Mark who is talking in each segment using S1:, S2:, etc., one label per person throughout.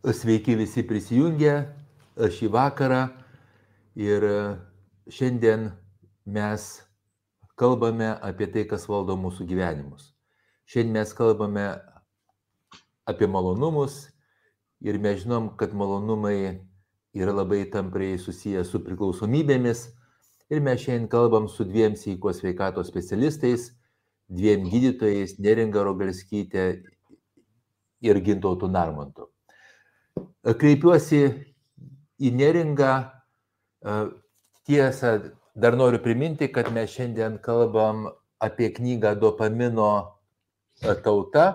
S1: Sveiki visi prisijungę šį vakarą ir šiandien mes kalbame apie tai, kas valdo mūsų gyvenimus. Šiandien mes kalbame apie malonumus ir mes žinom, kad malonumai yra labai tampriai susiję su priklausomybėmis. Ir mes šiandien kalbam su dviem sveikos sveikatos specialistais, dviem gydytojais, Neringa Rogalskytė ir Gintautų Narmontų. Kreipiuosi į Neringą. Tiesa, dar noriu priminti, kad mes šiandien kalbam apie knygą Dopamino tauta,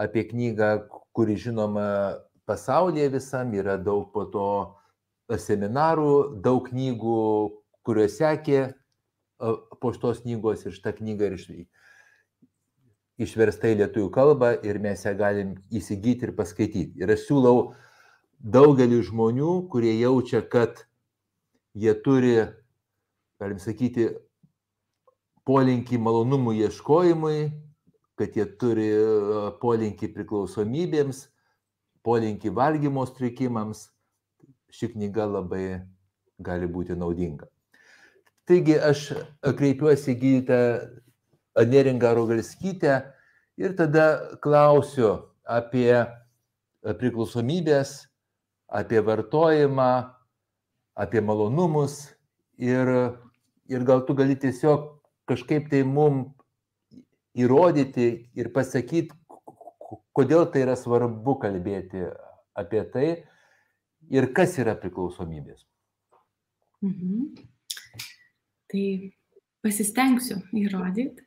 S1: apie knygą, kuri žinoma pasaulyje visam, yra daug po to seminarų, daug knygų, kurios sekė po šitos knygos ir šitą knygą ir išversta į lietuvių kalbą ir mes ją galim įsigyti ir paskaityti. Ir aš siūlau daugelį žmonių, kurie jaučia, kad jie turi, galim sakyti, polinkį malonumų ieškojimui, kad jie turi polinkį priklausomybėms, polinkį valgymo sutrikimams, ši knyga labai gali būti naudinga. Taigi aš kreipiuosi gydytą Neringą Rogalskytę ir tada klausiu apie priklausomybės, apie vartojimą, apie malonumus ir, ir gal tu gali tiesiog kažkaip tai mum įrodyti ir pasakyti, kodėl tai yra svarbu kalbėti apie tai ir kas yra priklausomybės.
S2: Mhm. Tai pasistengsiu įrodyti,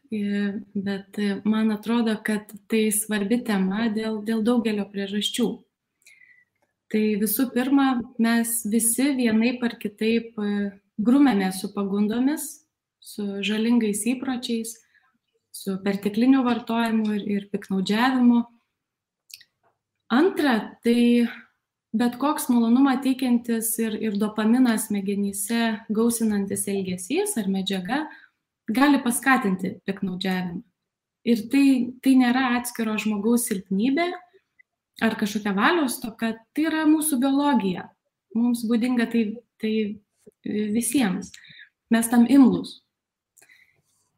S2: bet man atrodo, kad tai svarbi tema dėl, dėl daugelio priežasčių. Tai visų pirma, mes visi vienaip ar kitaip grumėme su pagundomis, su žalingais įpročiais, su pertekliniu vartojimu ir, ir piknaudžiavimu. Antra, tai bet koks malonumą teikiantis ir, ir dopaminą smegenyse gausinantis elgesys ar medžiaga gali paskatinti piknaudžiavimą. Ir tai, tai nėra atskiro žmogaus silpnybė ar kažkokia valios toka, tai yra mūsų biologija. Mums būdinga tai, tai visiems. Mes tam imlus.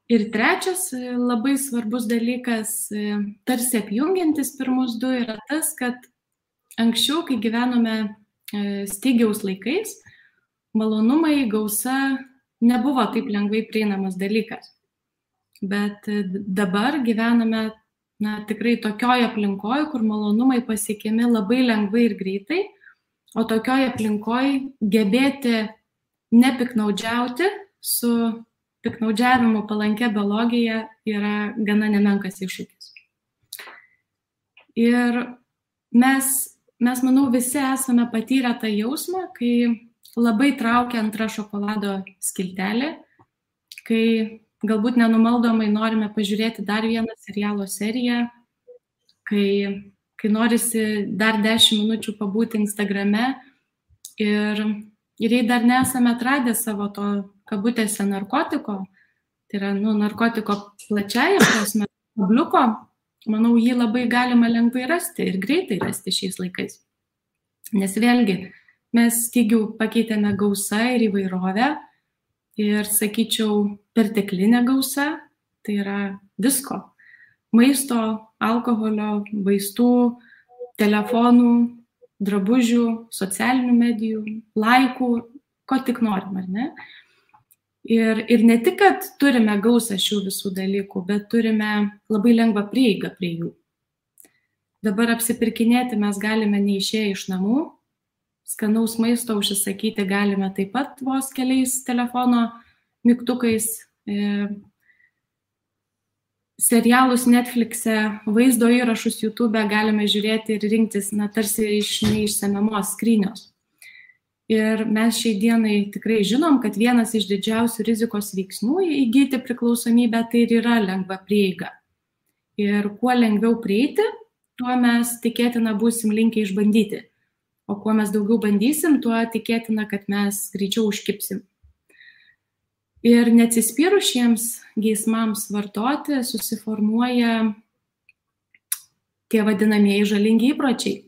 S2: Ir trečias labai svarbus dalykas, tarsi apjungiantis pirmus du, yra tas, kad anksčiau, kai gyvenome stygiaus laikais, malonumai, gausa nebuvo taip lengvai prieinamas dalykas. Bet e, dabar gyvename na, tikrai tokioje aplinkoje, kur malonumai pasiekiami labai lengvai ir greitai, o tokioje aplinkoje gebėti nepiknaudžiauti su piknaudžiavimu palankia biologija yra gana nemenkas iššūkis. Ir mes, mes, manau, visi esame patyrę tą jausmą, kai labai traukia antra šokolado skiltelė, kai galbūt nenumaldomai norime pažiūrėti dar vieną serialo seriją, kai, kai norisi dar 10 minučių pabūti Instagrame ir, ir jei dar nesame atradę savo to kabutėse narkotiko, tai yra nu, narkotiko plačiaja prasme, kabliuko, manau, jį labai galima lengvai rasti ir greitai rasti šiais laikais. Nes vėlgi, Mes stygių pakeitėme gausą ir įvairovę ir, sakyčiau, perteklinė gausa, tai yra visko. Maisto, alkoholio, vaistų, telefonų, drabužių, socialinių medijų, laikų, ko tik norim, ar ne? Ir, ir ne tik, kad turime gausą šių visų dalykų, bet turime labai lengvą prieigą prie jų. Dabar apsipirkinėti mes galime neišėję iš namų, skanaus maisto užsisakyti galime taip pat vos keliais telefono mygtukais. E, serialus Netflix'e, vaizdo įrašus YouTube galime žiūrėti ir rinktis, na, tarsi iš neišsemiamos skrynios. Ir mes šiai dienai tikrai žinom, kad vienas iš didžiausių rizikos veiksnių įgyti priklausomybę tai ir yra lengva prieiga. Ir kuo lengviau prieiti, tuo mes tikėtina būsim linkę išbandyti O kuo mes daugiau bandysim, tuo tikėtina, kad mes greičiau užkipsim. Ir neatsispyrus šiems geismams vartoti susiformuoja tie vadinamieji žalingi įpročiai.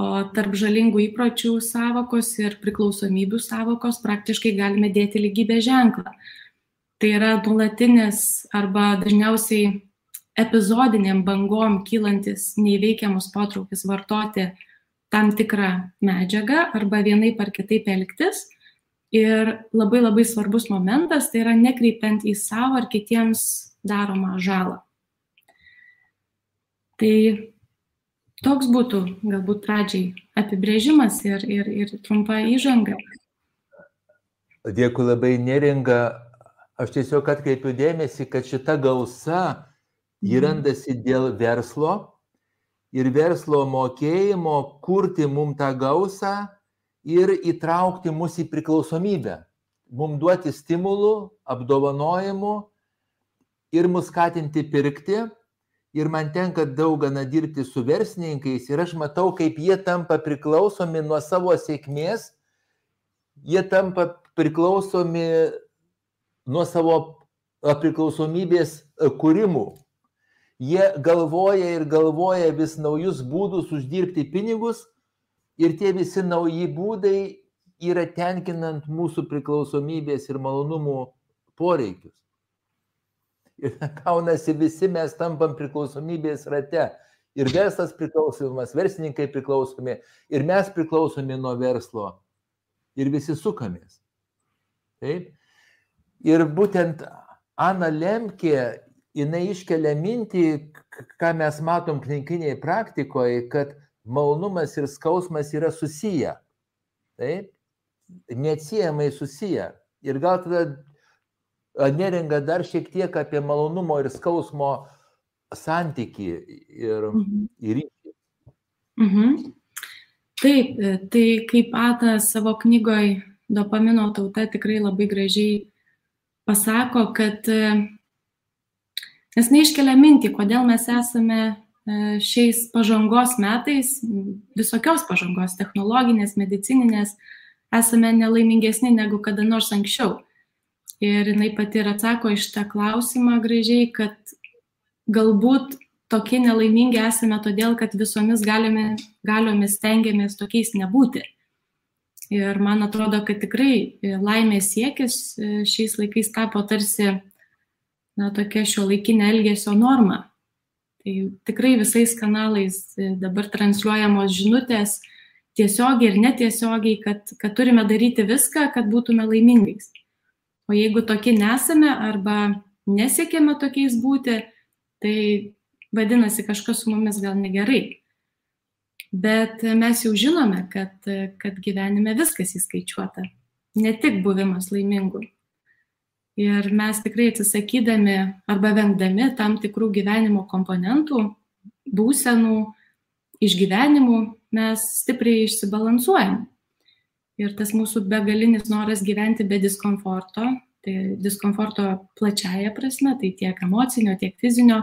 S2: o tarp žalingų įpročių savokos ir priklausomybių savokos praktiškai galime dėti lygybę ženklą. Tai yra nulatinis arba dažniausiai epizodiniam bangom kylantis neįveikiamus potraukis vartoti tam tikrą medžiagą arba vienaip ar kitaip elgtis. Ir labai labai svarbus momentas tai yra nekreipiant į savo ar kitiems daromą žalą. Tai toks būtų galbūt pradžiai apibrėžimas ir, ir, ir trumpa įžanga.
S1: Dėkui labai neringa. Aš tiesiog atkreipiu dėmesį, kad šita gausa Ji mhm. dėl verslo ir verslo mokėjimo kurti mum tą gausą ir įtraukti mus į priklausomybę. Mum duoti stimulų, apdovanojimų ir mus skatinti pirkti. Ir man tenka daug gana dirbti su verslininkais ir aš matau, kaip jie tampa priklausomi nuo savo sėkmės, jie tampa priklausomi nuo savo priklausomybės kūrimų Jie galvoja ir galvoja vis naujus būdus uždirbti pinigus ir tie visi nauji būdai yra tenkinant mūsų priklausomybės ir malonumų poreikius. Ir kaunasi visi mes tampam priklausomybės rate. Ir verslas priklausomas, verslininkai priklausomi, ir mes priklausomi nuo verslo. Ir visi sukamės. Taip. Ir būtent Ana Lemkė jinai iškelia mintį, ką mes matom klinikiniai praktikoje, kad malonumas ir skausmas yra susiję. Taip? Neatsiejamai susiję. Ir gal tada neringa dar šiek tiek apie malonumo ir skausmo santyki ir, mhm. ir ryšį.
S2: Mhm. Taip, tai kaip Ata savo knygoje Dopamino tauta tikrai labai gražiai pasako, kad Nes neiškelia mintį, kodėl mes esame e, šiais pažangos metais, visokios pažangos, technologinės, medicininės, esame nelaimingesni negu kada nors anksčiau. Ir jinai pati ir atsako iš tą klausimą gražiai, kad galbūt tokie nelaimingi esame todėl, kad visomis galime, galiomis stengiamės tokiais nebūti. Ir man atrodo, kad tikrai laimės siekis e, šiais laikais tapo tarsi na, tokia šio laikinė elgesio norma. Tai tikrai visais kanalais e, dabar transliuojamos žinutės tiesiogiai ir netiesiogiai, kad, kad turime daryti viską, kad būtume laimingais. O jeigu tokie nesame arba nesiekėme tokiais būti, tai vadinasi kažkas su mumis gal negerai. Bet mes jau žinome, kad, kad gyvenime viskas įskaičiuota. Ne tik buvimas laimingu. Ir mes tikrai atsisakydami arba vengdami tam tikrų gyvenimo komponentų, būsenų, išgyvenimų, mes stipriai išsibalansuojam. Ir tas mūsų begalinis noras gyventi be diskomforto, tai diskomforto plačiaja prasme, tai tiek emocinio, tiek fizinio,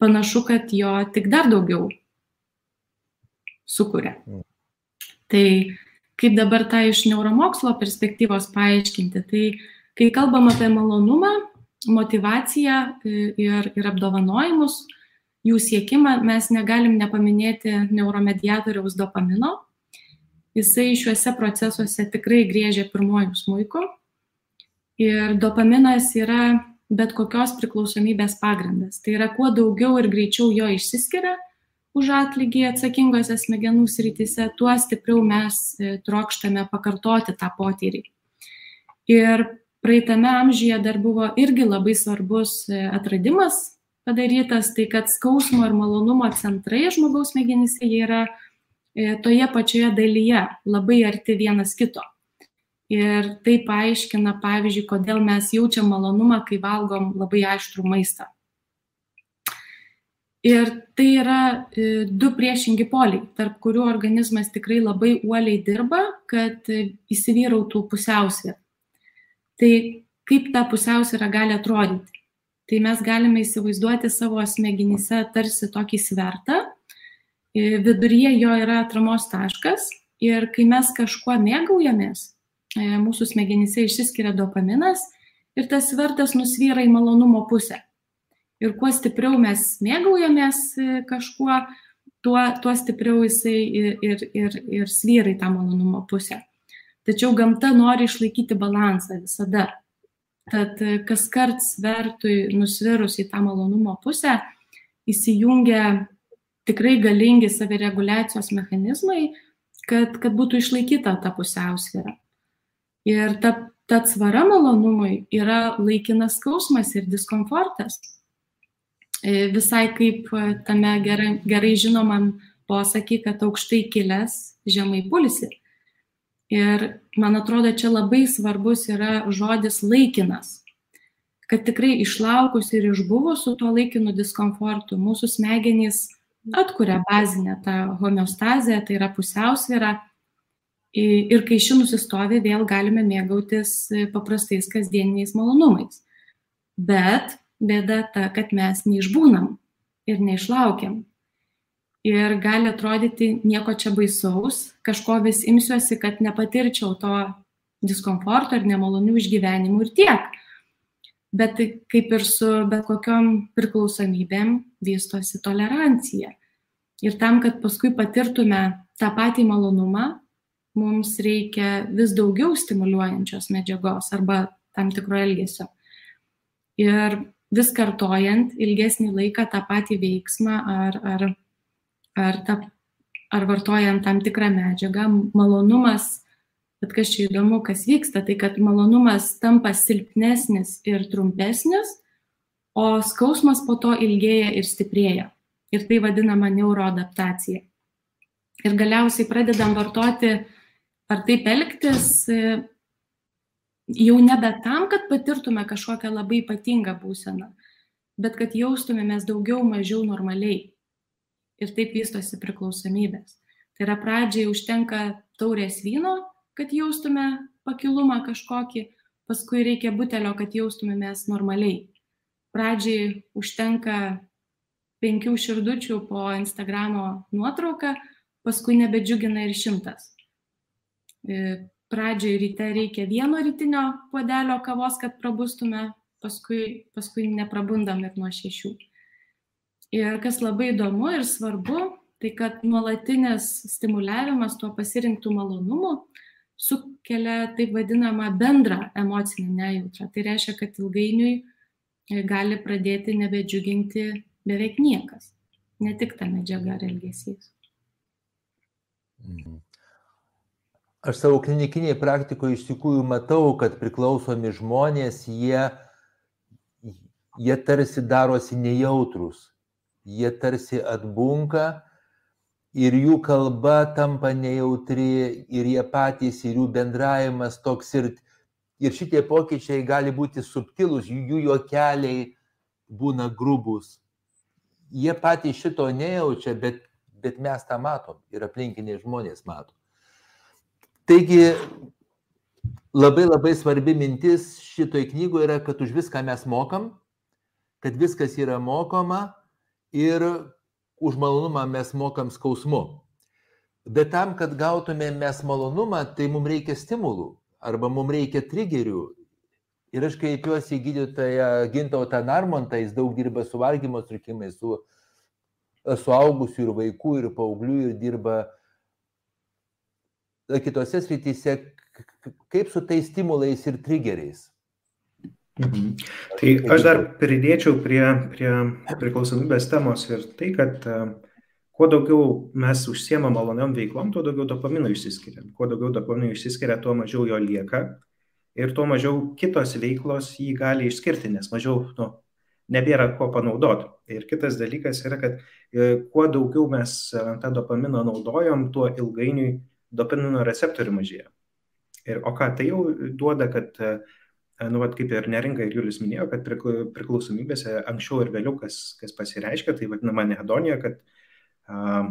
S2: panašu, kad jo tik dar daugiau sukuria. Mm. Tai kaip dabar tą iš neuromokslo perspektyvos paaiškinti, tai Kai kalbam apie malonumą, motivaciją e, ir, ir apdovanojimus, jų siekimą, mes negalim nepaminėti neuromediatoriaus dopamino. Jisai šiuose procesuose tikrai grėžia pirmojų smūkų. Ir dopaminas yra bet kokios priklausomybės pagrindas. Tai yra, kuo daugiau ir greičiau jo išsiskiria už atlygį atsakingose smegenų srityse, tuo stipriau mes e, trokštame pakartoti tą potyrį. Ir praeitame amžiuje dar buvo irgi labai svarbus e, atradimas padarytas, tai kad skausmo ir malonumo centrai žmogaus smegenyse yra e, toje pačioje dalyje, labai arti vienas kito. Ir tai paaiškina, pavyzdžiui, kodėl mes jaučiam malonumą, kai valgom labai aštrų maistą. Ir tai yra e, du priešingi poliai, tarp kurių organizmas tikrai labai uoliai dirba, kad įsivyrautų pusiausvė. Tai kaip ta pusiausvyrą gali atrodyti? Tai mes galime įsivaizduoti savo smegenyse tarsi tokį svertą, viduryje jo yra atramos taškas ir kai mes kažkuo mėgaujamės, e, mūsų smegenyse išsiskiria dopaminas ir tas svertas nusvyra į malonumo pusę. Ir kuo stipriau mes mėgaujamės e, kažkuo, tuo, tuo stipriau jisai ir, ir, ir, ir svyrai tą malonumo pusę. Tačiau gamta nori išlaikyti balansą visada. Tad kas kart svertui nusvirus į tą malonumo pusę įsijungia tikrai galingi savireguliacijos mechanizmai, kad, kad būtų išlaikyta ta pusiausvėra. Ir ta, ta atsvara malonumui yra laikinas skausmas ir diskomfortas. E, visai kaip tame gerai, gerai žinomam posakį, kad aukštai kilęs, žemai pulsi. Ir man atrodo, čia labai svarbus yra žodis laikinas. Kad tikrai išlaukus ir išbuvus su tuo laikinu diskomfortu, mūsų smegenys atkuria bazinę tą homeostazę, tai yra pusiausvyrą. Ir kai ši nusistovi, vėl galime mėgautis paprastais kasdieniais malonumais. Bet bėda ta, kad mes neišbūnam ir neišlaukiam. Ir gali atrodyti nieko čia baisaus, kažko vis imsiuosi, kad nepatirčiau to diskomforto ir nemalonių išgyvenimų ir tiek. Bet kaip ir su bet kokiam priklausomybėm vystosi tolerancija. Ir tam, kad paskui patirtume tą patį malonumą, mums reikia vis daugiau stimuliuojančios medžiagos arba tam tikro elgesio. Ir vis kartojant ilgesnį laiką tą patį veiksmą ar, ar, ar, ta, ar vartojant tam tikrą medžiagą, malonumas Bet kas čia įdomu, kas vyksta, tai kad malonumas tampa silpnesnis ir trumpesnis, o skausmas po to ilgėja ir stiprėja. Ir tai vadinama neuroadaptacija. Ir galiausiai pradedam vartoti ar taip elgtis jau nebe tam, kad patirtume kažkokią labai ypatingą būseną, bet kad jaustumėmės daugiau mažiau normaliai. Ir taip vystosi priklausomybės. Tai yra pradžiai užtenka taurės vyno kad jaustume pakilumą kažkokį, paskui reikia butelio, kad jaustumėmės normaliai. Pradžiai užtenka penkių širdučių po Instagramo nuotrauką, paskui nebedžiugina ir šimtas. E, pradžiai ryte reikia vieno rytinio puodelio kavos, kad prabustume, paskui, paskui neprabundam ir nuo šešių. Ir kas labai įdomu ir svarbu, tai kad nuolatinis stimuliavimas tuo pasirinktų malonumu sukelia taip vadinamą bendrą emocinę nejautrą. Tai reiškia, kad ilgainiui e, gali pradėti nebedžiuginti beveik niekas, ne tik ta medžiaga ar elgesys.
S1: Mhm. Aš savo klinikiniai praktikoje iš tikrųjų matau, kad priklausomi žmonės, jie, jie tarsi darosi nejautrus, jie tarsi atbunka ir jų kalba tampa nejautri, ir jie patys, ir jų bendravimas toks, ir, ir šitie pokyčiai gali būti subtilus, jų juokeliai būna grubus. Jie patys šito nejaučia, bet, bet mes tą matom ir aplinkiniai žmonės mato. Taigi labai labai svarbi mintis šitoj knygoje yra, kad už viską mes mokam, kad viskas yra mokoma ir už malonumą mes mokam skausmu. Bet tam, kad gautume mes malonumą, tai mums reikia stimulų arba mums reikia trigerių. Ir aš kreipiuosi į gydytoją Gintautą Narmontą, jis daug dirba su valgymo sutrikimais, su suaugusių ir vaikų ir paauglių ir dirba kitose srityse, kaip su tais stimulais ir trigeriais.
S3: Mhm. Tai aš dar pridėčiau prie, prie priklausomybės temos ir tai, kad uh, kuo daugiau mes užsiemam maloniom veiklom, tuo daugiau dopamino išsiskiria. Kuo daugiau dopamino išsiskiria, tuo mažiau jo lieka ir tuo mažiau kitos veiklos jį gali išskirti, nes mažiau nu, nebėra ko panaudoti. Ir kitas dalykas yra, kad e, kuo daugiau mes e, tą dopaminą naudojam, tuo ilgainiui dopamino receptorių mažėja. Ir o ką tai jau duoda, kad uh, nu, vat, kaip ir neringa ir Julius minėjo, kad priklausomybėse anksčiau ir vėliau kas, kas pasireiškia, tai vadinama nehedonija, kad a,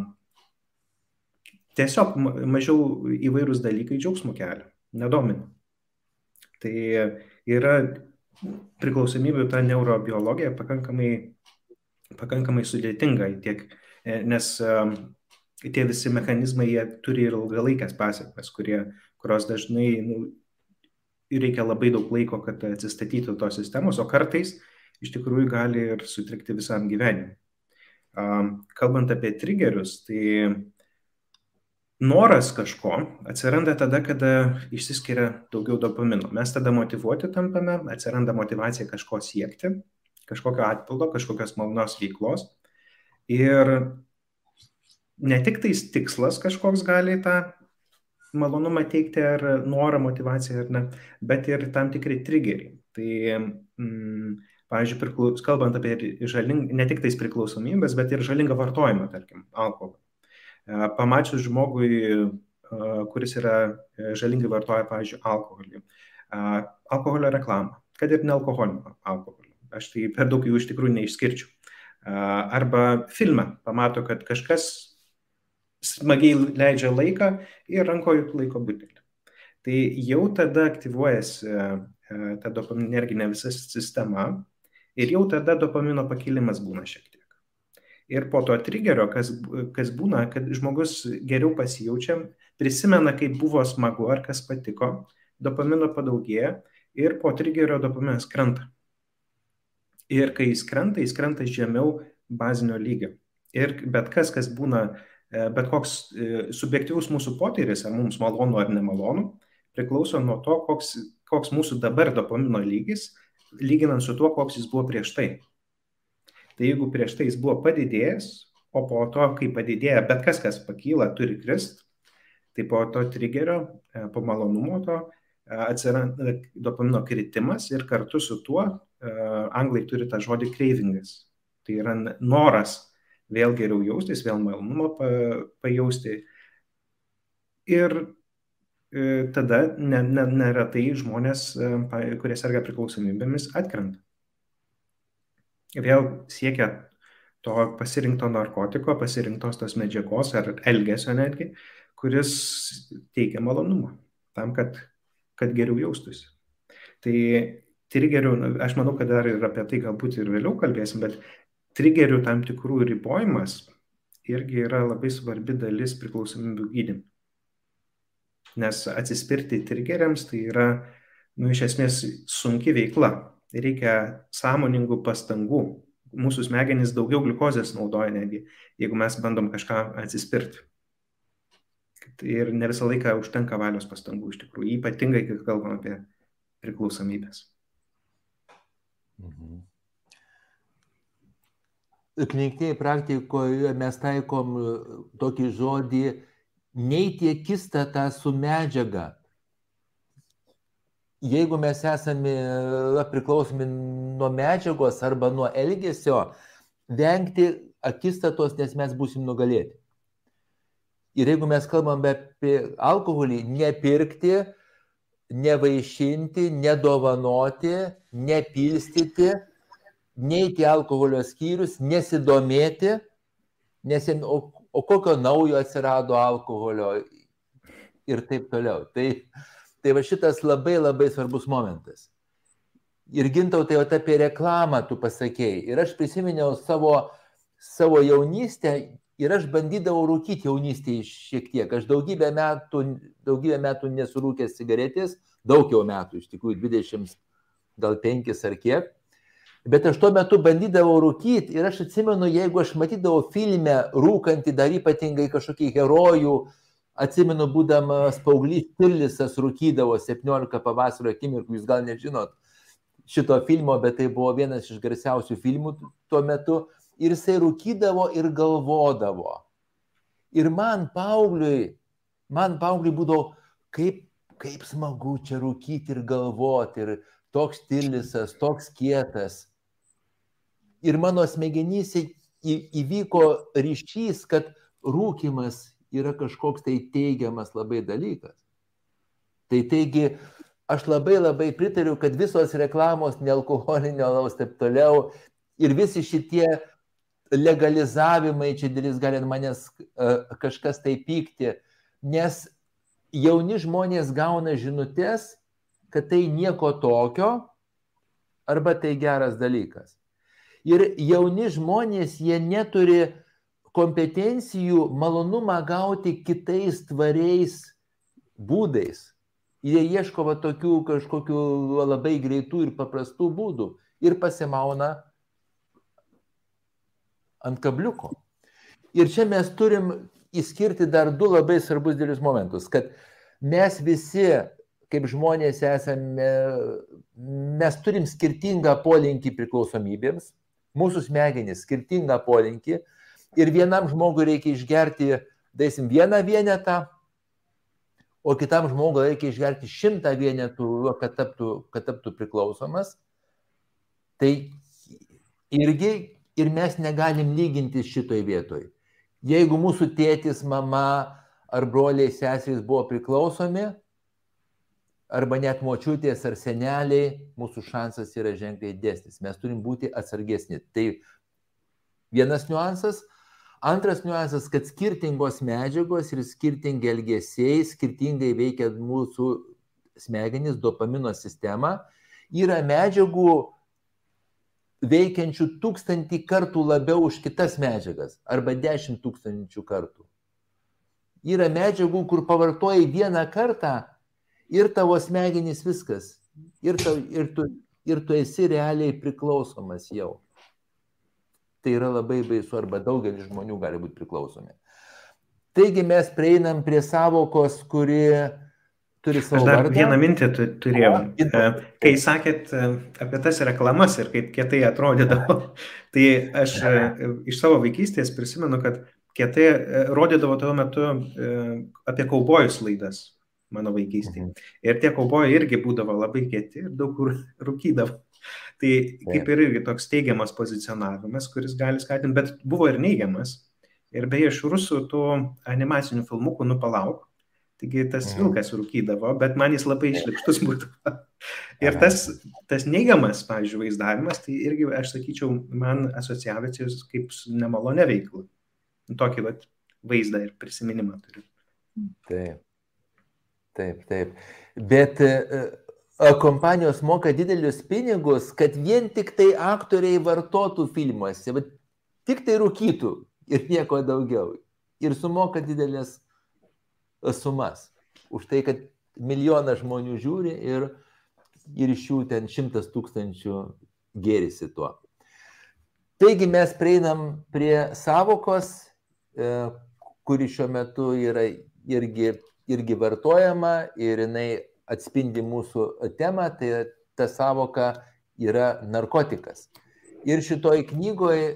S3: tiesiog mažiau įvairūs dalykai džiaugsmų kelia, nedomina. Tai yra priklausomybių ta neurobiologija pakankamai, pakankamai sudėtinga, tiek, e, nes a, tie visi mechanizmai jie turi ir ilgalaikės pasiekmes, kurie, kurios dažnai nu, reikia labai daug laiko, kad atsistatytų tos sistemos, o kartais iš tikrųjų gali ir sutrikti visam gyvenimui. Kalbant apie trigerius, tai noras kažko atsiranda tada, kada išsiskiria daugiau dopamino. Mes tada motivuoti tampame, atsiranda motivacija kažko siekti, kažkokio atpildo, kažkokios malonos veiklos. Ir ne tik tais tikslas kažkoks gali tą malonumą teikti ar norą, motivaciją ar ne, bet ir tam tikri triggeriai. Tai mm, pavyzdžiui, priklaus, kalbant apie žaling, ne tik tais priklausomybės, bet ir žalingą vartojimą, tarkim, alkoholį. E, pamačius žmogui, e, kuris yra e, žalingai vartoja, pavyzdžiui, alkoholį, alkoholio reklamą, kad ir nealkoholinio alkoholio. Aš tai per daug jų iš tikrųjų neišskirčiau. Arba filmą pamato, kad kažkas smagiai leidžia laiką ir rankoje laiko butelį. Tai jau tada aktyvuojasi ta dopaminerginė visa sistema Ir jau tada dopamino pakilimas būna šiek tiek. Ir po to trigerio, kas, kas būna, kad žmogus geriau pasijaučia, prisimena, kaip buvo smagu ar kas patiko, dopamino padaugėja ir po trigerio dopaminas krenta. Ir kai jis krenta, jis krenta žemiau bazinio lygio. Ir bet kas, kas būna, e, bet koks e, subjektivus mūsų potyris, ar mums malonu ar nemalonu, priklauso nuo to, koks, koks mūsų dabar dopamino lygis lyginant su tuo, koks jis buvo prieš tai. Tai jeigu prieš tai jis buvo padidėjęs, o po to, kai padidėja, bet kas, kas pakyla, turi krist, tai po to trigerio, e, po malonumo to e, atsiranda dopamino kritimas ir kartu su tuo e, anglai turi tą žodį cravingas. Tai yra noras vėl geriau jaustis, vėl malonumą pajausti. Ir E, tada ne, ne, neretai žmonės, e, kurie serga priklausomybėmis, atkrenta. Vėl siekia to pasirinkto narkotiko, pasirinktos tos medžiagos ar elgesio netgi, kuris teikia malonumą tam, kad, kad geriau jaustųsi. Tai trigerių, aš manau, kad dar ir apie tai galbūt ir vėliau kalbėsim, bet trigerių tam tikrų ribojimas irgi yra labai svarbi dalis priklausomybių gydymų. Nes atsispirti trigeriams tai yra, nu, iš esmės sunki veikla. Reikia sąmoningų pastangų. Mūsų smegenys daugiau gliukozės naudoja netgi, jeigu mes bandom kažką atsispirti. Ir ne visą laiką užtenka valios pastangų iš tikrųjų, ypatingai, kai kalbam apie priklausomybės. Mhm.
S1: Klinikiniai praktikoje mes taikom tokį žodį akistatą su medžiaga. Jeigu mes esame priklausomi nuo medžiagos arba nuo elgesio, vengti akistatos, nes mes būsim nugalėti. Ir jeigu mes kalbame apie alkoholį, nepirkti, nevaišinti, nedovanoti, nepilstyti, neiti alkoholio skyrius, nesidomėti, nes o o kokio naujo atsirado alkoholio ir taip toliau. Tai, tai va šitas labai labai svarbus momentas. Ir gintautai, o apie reklamą tu pasakėjai. Ir aš prisiminiau savo, savo jaunystę ir aš bandydavau rūkyti jaunystėje šiek tiek. Aš daugybę metų, daugybę metų nesurūkęs cigaretės, daug jau metų, iš tikrųjų 20, gal 5 ar kiek. Bet aš tuo metu bandydavau rūkyti ir aš atsimenu, jeigu aš matydavau filme rūkantį dar ypatingai kažkokį herojų, atsimenu, būdamas paauglys, Tillisas rūkydavo 17 pavasario akimirkų, jūs gal nežinot šito filmo, bet tai buvo vienas iš garsiausių filmų tuo metu. Ir jisai rūkydavo ir galvodavo. Ir man paaugliui, man paaugliui būdavo, kaip, kaip smagu čia rūkyti ir galvoti. Ir toks Tillisas, toks kietas ir mano smegenyse įvyko ryšys, kad rūkimas yra kažkoks tai teigiamas labai dalykas. Tai taigi aš labai labai pritariu, kad visos reklamos nealkoholinio alaus taip toliau ir visi šitie legalizavimai, čia dėlis gali manęs uh, kažkas tai pykti, nes jauni žmonės gauna žinutės, kad tai nieko tokio arba tai geras dalykas. Ir jauni žmonės, jie neturi kompetencijų malonumą gauti kitais tvariais būdais. Jie ieško va, tokių kažkokių labai greitų ir paprastų būdų ir pasimauna ant kabliuko. Ir čia mes turim įskirti dar du labai svarbus dėlius momentus, kad mes visi, kaip žmonės esame, mes turim skirtingą polinkį priklausomybėms, mūsų smegenys skirtingą polinkį ir vienam žmogui reikia išgerti, daisim, vieną vienetą, o kitam žmogui reikia išgerti šimtą vienetų, kad taptų, kad taptų priklausomas. Tai irgi ir mes negalim lyginti šitoj vietoj. Jeigu mūsų tėtis, mama ar broliai, seserys buvo priklausomi, arba net močiutės ar seneliai, mūsų šansas yra ženkliai dėsnis. Mes turim būti atsargesni. Tai vienas niuansas. Antras niuansas, kad skirtingos medžiagos ir skirtingi elgesiai skirtingai veikia mūsų smegenis, dopamino sistemą. Yra medžiagų, veikiančių tūkstantį kartų labiau už kitas medžiagas arba dešimt tūkstančių kartų. Yra medžiagų, kur pavartoji vieną kartą ir tavo smegenys viskas. Ir, tau, ir, tu, ir tu esi realiai priklausomas jau. Tai yra labai baisu arba daugelis žmonių gali būti priklausomi. Taigi mes prieinam prie savokos, kuri turi savo.
S3: Aš dar
S1: vardą.
S3: vieną mintį tu, turėjau.
S1: O.
S3: E, Kai sakėt e, apie tas reklamas ir kaip kietai atrodydavo, tai aš e, iš savo vaikystės prisimenu, kad kietai rodydavo tuo metu apie kaubojus laidas mano vaikystėje.
S1: Mhm.
S3: Ir tie kaubojai irgi būdavo labai kieti ir daug kur rūkydavo. Tai kaip ir irgi toks teigiamas pozicionavimas, kuris gali skatinti, bet buvo ir neigiamas. Ir beje, iš rusų tų animacinių filmukų nupalauk. Taigi tas
S1: Mhm.
S3: vilkas rūkydavo, bet man jis labai išlikštus būdavo. Ir tas, tas neigiamas, pavyzdžiui, vaizdavimas, tai irgi, aš sakyčiau, man asociacijos kaip su nemalonė veikla. Tokį vat, vaizdą ir prisiminimą turiu.
S1: Taip. Taip, taip. Bet e, e, kompanijos moka didelius pinigus, kad vien tik tai aktoriai vartotų filmuose, bet tik tai rūkytų ir nieko daugiau. Ir sumoka didelės e, sumas. Už tai, kad milijoną žmonių žiūri ir, ir iš jų ten šimtas tūkstančių gėrisi tuo. Taigi mes prieinam prie savokos, kuri šiuo metu yra irgi, irgi vartojama ir jinai atspindi mūsų temą, tai ta savoka yra narkotikas. Ir šitoj knygoje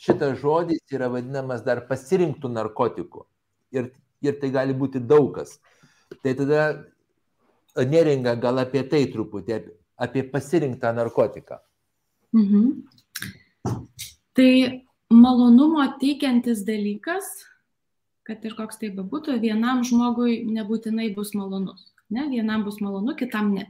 S1: šitas žodis yra vadinamas dar pasirinktų narkotikų. Ir, ir tai gali būti daugas. Tai tada neringa gal apie tai truputį, apie, pasirinktą narkotiką.
S2: Mhm. Tai malonumo teikiantis dalykas, kad ir koks tai bebūtų, vienam žmogui nebūtinai bus malonus. Ne? Vienam bus malonu, kitam ne.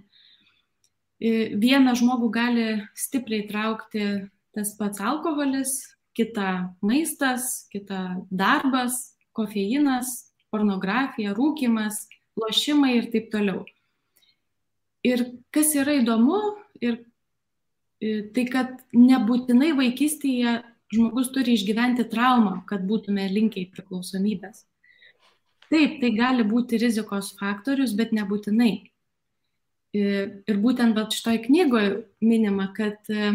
S2: Vieną žmogų gali stipriai traukti tas pats alkoholis, kita maistas, kita darbas, kofeinas, pornografija, rūkimas, lošimai ir taip toliau. Ir kas yra įdomu, ir tai kad nebūtinai vaikystėje žmogus turi išgyventi traumą, kad būtume linkę į priklausomybės. Taip, tai gali būti rizikos faktorius, bet nebūtinai. E, Ir būtent šitoj knygoje minima, kad e,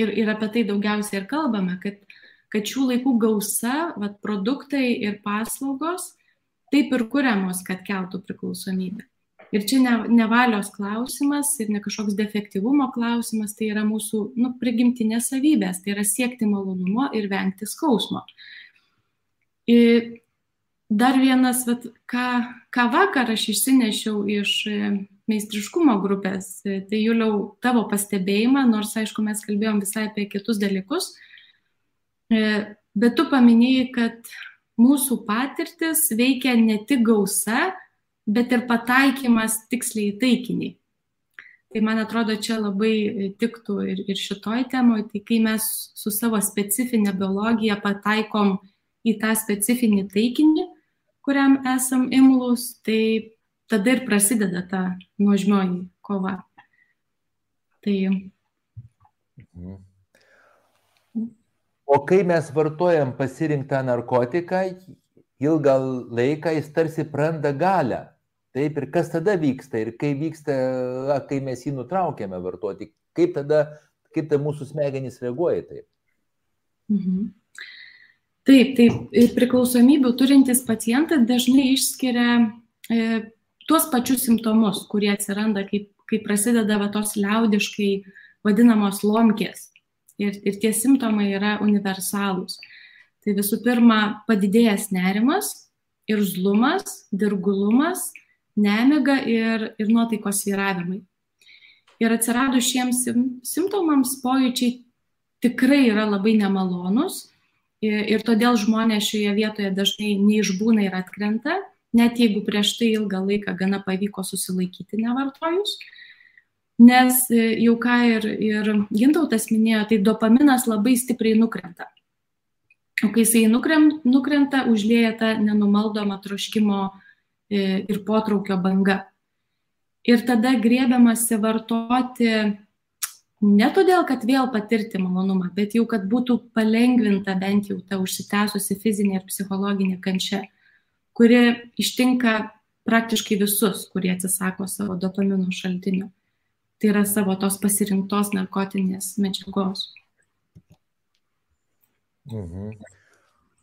S2: ir, ir apie tai daugiausiai ir kalbame, kad, kad šių laikų gausa, vat, produktai ir paslaugos taip ir kuriamos, kad keltų priklausomybę. Ir čia ne, ne valios klausimas ir ne kažkoks defektyvumo klausimas, tai yra mūsų nu, prigimtinės savybės, tai yra siekti malonumo ir vengti skausmo. Ir dar vienas, vat, ką, ką vakar aš išsinešiau iš e, meistriškumo grupės, e, tai Juliau tavo pastebėjimą, nors aišku mes kalbėjom visai apie kitus dalykus, e, bet tu paminėjai, kad mūsų patirtis veikia ne tik gausa, bet ir pataikymas tiksliai į taikinį. Tai man atrodo, čia labai tiktų ir, ir šitoj temoje, tai kai mes su savo specifinė biologija pataikom į tą specifinį taikinį, kuriam esam imlus, tai tada ir prasideda ta nuožmioji kova. Tai
S1: Mhm. O kai mes vartojam pasirinktą narkotiką, ilgą laiką jis tarsi praranda galę. Taip ir kas tada vyksta ir kai vyksta, kai mes jį nutraukiame vartoti, kaip tada, kaip tada mūsų smegenys reaguoja į tai.
S2: Mhm. Taip, taip, priklausomybių turintys pacientai dažnai išskiria e, tuos pačius simptomus, kurie atsiranda, kai, kai prasideda va, tos liaudiškai vadinamos lomkės. Ir, ir tie simptomai yra universalūs. Tai visų pirma, padidėjęs nerimas, irzlumas, dirgulumas, nemiga ir, ir nuotaikos vyravimai. Ir atsiradus šiems simptomams pojūčiai tikrai yra labai nemalonus ir, ir todėl žmonės šioje vietoje dažnai neišbūna ir atkrenta, net jeigu prieš tai ilgą laiką gana pavyko susilaikyti nevartojus. Nes e, jau ką ir, ir Gintautas minėjo, tai dopaminas labai stipriai nukrenta. O kai jisai nukrem, nukrenta, užlėja tą nenumaldoma troškimo e, ir potraukio banga. Ir tada grėbiamasi vartoti ne todėl, kad vėl patirti malonumą, bet jau, kad būtų palengvinta bent jau ta užsitęsusi fizinė ir psichologinė kančia, kuri ištinka praktiškai visus, kurie atsisako savo dopamino šaltinio. Tai yra savo tos pasirinktos narkotinės medžiagos.
S1: Mhm.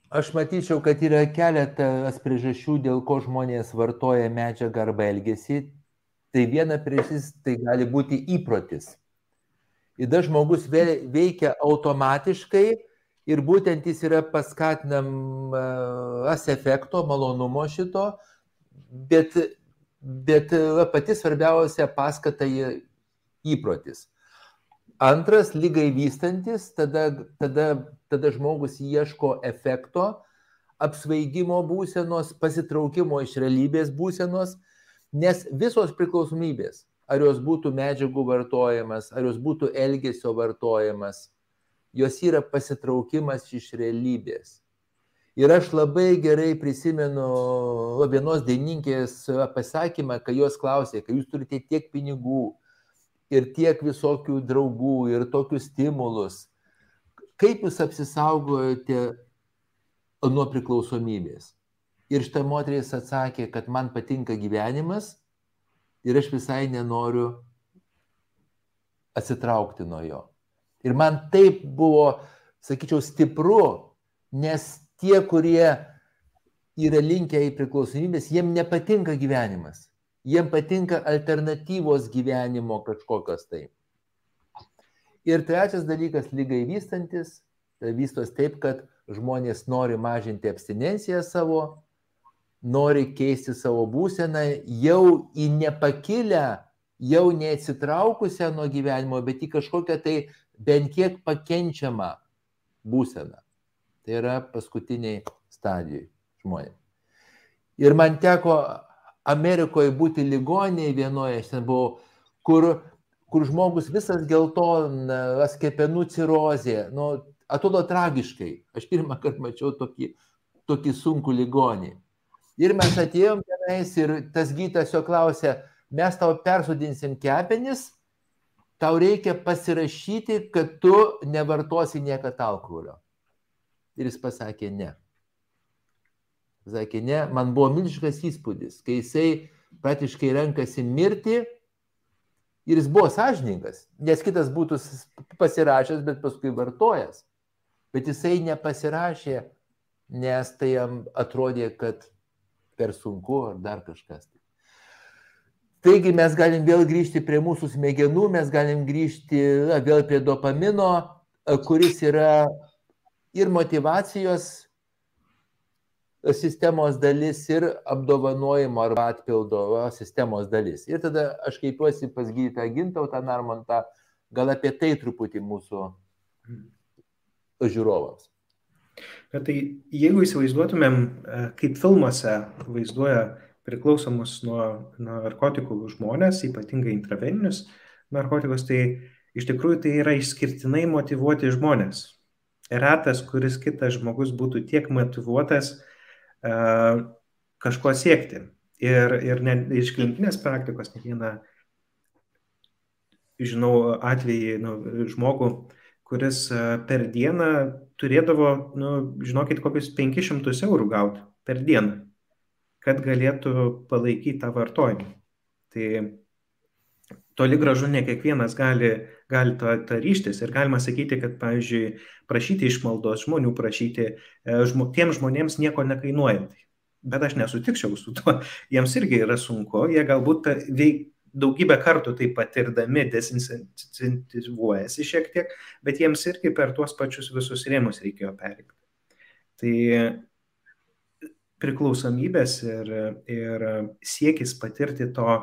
S1: Aš matyčiau, kad yra keletas priežasčių, dėl ko žmonės vartoja medžiagą arba elgesį. Tai viena priežastis tai gali būti įprotis. Dažnai žmogus veikia automatiškai ir būtent jis yra paskatinamas efekto, malonumo šito, bet, bet pati svarbiausia paskata įprotis. Antras, lygai vystantis, tada, tada, tada žmogus ieško efekto, apsvaigimo būsenos, pasitraukimo iš realybės būsenos, nes visos priklausomybės, ar jos būtų medžiagų vartojimas, ar jos būtų elgesio vartojimas, jos yra pasitraukimas iš realybės. Ir aš labai gerai prisimenu vienos daininkės pasakymą, kai jos klausė, kai jūs turite tiek pinigų, ir tiek visokių draugų ir tokius stimulus. Kaip jūs apsisaugojote nuo priklausomybės? Ir šitą moteris atsakė, kad man patinka gyvenimas ir aš visai nenoriu atsitraukti nuo jo. Ir man taip buvo, sakyčiau, stipru, nes tie, kurie yra linkę į priklausomybės, jiem nepatinka gyvenimas jiem patinka alternatyvos gyvenimo kažkokios tai. Ir trečias dalykas, lygai vystantis, tai vystos taip, kad žmonės nori mažinti abstinenciją savo, nori keisti savo būseną jau į nepakilę, jau neatsitraukusią nuo gyvenimo, bet į kažkokią tai bent kiek pakenčiamą būseną. Tai yra paskutiniai stadijai žmonės. Ir man teko Amerikoje būti ligoniai vienoje, aš ten buvau, kur, kur žmogus visas geltonas, kepenų cirozė, nu, atrodo tragiškai. Aš pirmą kartą mačiau tokį, tokį sunkų ligonį. Ir mes atėjom tenais ir tas gytas jo klausė, mes tau persudinsim kepenis, tau reikia pasirašyti, kad tu nevartosi niekada alkoholio. Ir jis pasakė ne. Sakė, ne, man buvo milžiškas įspūdis, kai jisai praktiškai renkasi mirti ir jis buvo sąžininkas, nes kitas būtų pasirašęs, bet paskui vartojas. Bet jisai nepasirašė, nes tai jam atrodė, kad per sunku ar dar kažkas. Taigi mes galim vėl grįžti prie mūsų smegenų, mes galim grįžti vėl prie dopamino, kuris yra ir motivacijos sistemos dalis ir apdovanojimo arba atpildo sistemos dalis. Ir tada aš kreipiuosi pas gydytoją Gintautą Narmontą, gal apie tai truputį mūsų žiūrovams.
S3: Bet tai jeigu įsivaizduotumėm, e, kaip filmuose vaizduoja priklausomus nuo, nuo narkotikų žmonės, ypatingai intraveninius narkotikus, tai iš tikrųjų tai yra išskirtinai motivuoti žmonės. Retas, kuris kitas žmogus būtų tiek motivuotas E, kažko siekti. Ir, ir ne, iš klinikinės praktikos ne vieną žinau atvejį, nu, žmogų, kuris e, per dieną turėdavo, nu, žinokit, kokius 500 eurų gauti per dieną, kad galėtų palaikyti tą vartojimą. Tai toli gražu ne kiekvienas gali, gali tą, tą ryštis ir galima sakyti, kad, pavyzdžiui, prašyti išmaldos žmonių, prašyti e, žmo, tiem žmonėms nieko nekainuojant. Bet aš nesutikčiau su tuo, jiems irgi yra sunku, jie galbūt veik, daugybę kartų tai patirdami desincentivuojasi šiek tiek, bet jiems irgi per tuos pačius visus rėmus reikėjo perėti. Tai priklausomybės ir, ir siekis patirti to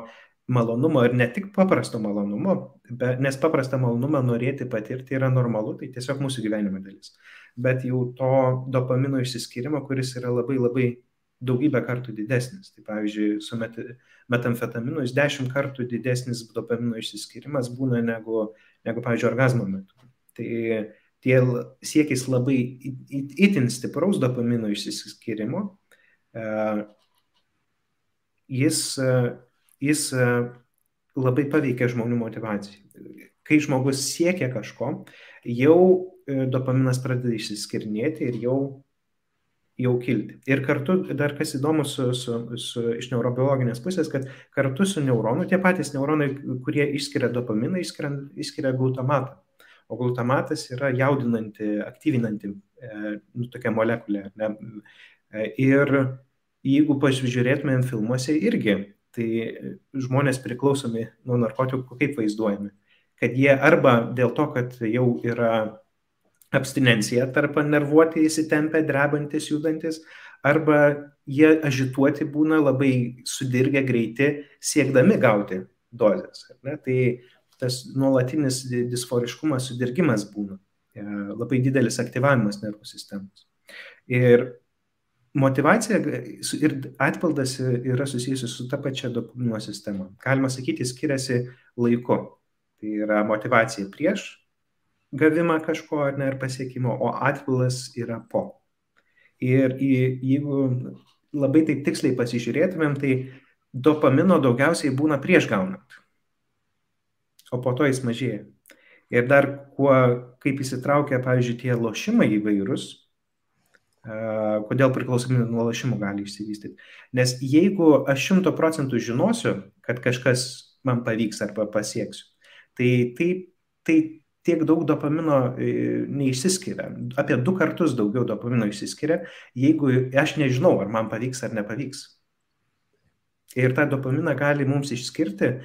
S3: malonumo ir ne tik paprasto malonumo, bet, nes paprastą malonumą norėti patirti yra normalu, tai tiesiog mūsų gyvenimo dalis. Bet jau to dopamino išsiskyrimo, kuris yra labai labai daugybę kartų didesnis. Tai pavyzdžiui, su met, metamfetaminu jis dešimt kartų didesnis dopamino išsiskyrimas būna negu, negu pavyzdžiui, orgasmo metu. Tai tie siekis labai itin stipraus dopamino išsiskyrimo, e, jis, e, jis e, labai paveikia žmonių motivaciją. Kai žmogus siekia kažko, jau dopaminas pradeda išsiskirinėti ir jau jau kilti. Ir kartu dar kas įdomu su, su, su, iš neurobiologinės pusės, kad kartu su neuronu tie patys neuronai, kurie išskiria dopaminą, išskiria, išskiria glutamatą. O glutamatas yra jaudinanti, aktyvinanti e, nu, tokia molekulė. Ne? E, ir jeigu pasižiūrėtumėm filmuose irgi, tai žmonės priklausomi nuo narkotikų kaip vaizduojami. Kad jie arba dėl to, kad jau yra abstinencija tarp nervuoti įsitempę, drebantis, judantis, arba jie ažituoti būna labai sudirgę greiti, siekdami gauti dozes. Tai tas nuolatinis disforiškumas, sudirgimas būna. Labai didelis aktyvavimas nervų sistemos. Ir motivacija ir atpildas yra susijusi su ta pačia dopamino sistema. Galima sakyti, skiriasi laiku. Tai yra motivacija prieš gavimą kažko ar ne ir pasiekimo, o atpilas yra po. Ir jeigu labai taip tiksliai pasižiūrėtumėm, tai dopamino daugiausiai būna prieš gaunant, o po to jis mažėja. Ir dar kuo, kaip įsitraukia, pavyzdžiui, tie lošimai įvairūs, kodėl priklausomybė nuo lošimų gali išsivystyti. Nes jeigu aš šimto procentų žinosiu, kad kažkas man pavyks arba pasieksiu, tai tai, tai tiek daug dopamino e, neišsiskiria. Apie du kartus daugiau dopamino išsiskiria, jeigu aš nežinau, ar man pavyks ar nepavyks. Ir tą dopaminą gali mums išskirti.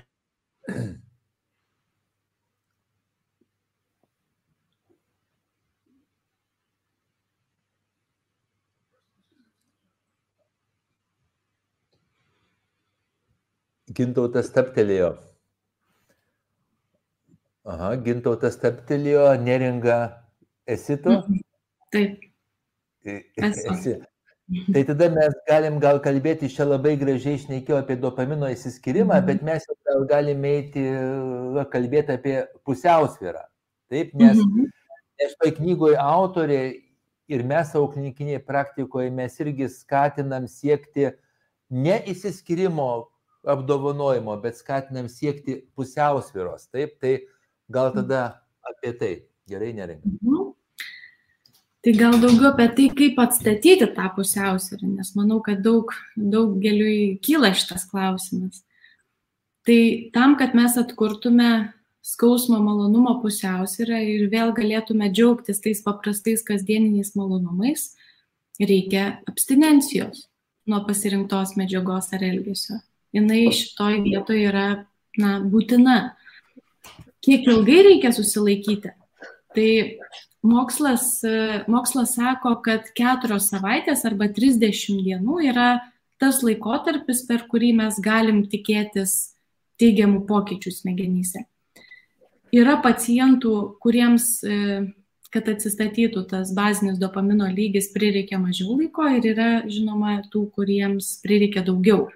S1: Gintautas taptelėjo. Aha, gintautas taptelėjo, neringa, esi tu?
S2: Mhm. Taip. Esu.
S1: Esi. Tai tada mes galim gal kalbėti, čia labai gražiai išnekėjau apie dopamino įsiskirimą, mhm. bet mes jau gal galime eiti kalbėti apie pusiausvyrą. Taip, nes, mhm. nes toj knygoje autorė ir mes savo klinikinėje praktikoje mes irgi skatinam siekti ne įsiskirimo apdovanojimo, bet skatinam siekti pusiausvyros. Taip, tai Gal tada apie tai gerai nerinka. Mhm.
S2: Tai gal daugiau apie tai, kaip atstatyti tą pusiausvyrą, nes manau, kad daug, daugeliui kyla šitas klausimas. Tai tam, kad mes atkurtume skausmo malonumo pusiausvyrą ir vėl galėtume džiaugtis tais paprastais kasdieniniais malonumais, reikia abstinencijos nuo pasirinktos medžiagos ar elgesio. Jis šitoj vietoje yra na, būtina kiek ilgai reikia susilaikyti. Tai mokslas, mokslas sako, kad keturios savaitės arba 30 dienų yra tas laikotarpis, per kurį mes galim tikėtis teigiamų pokyčių smegenyse. Yra pacientų, kuriems, kad atsistatytų tas bazinis dopamino lygis, prireikia mažiau laiko ir yra, žinoma, tų, kuriems prireikia daugiau.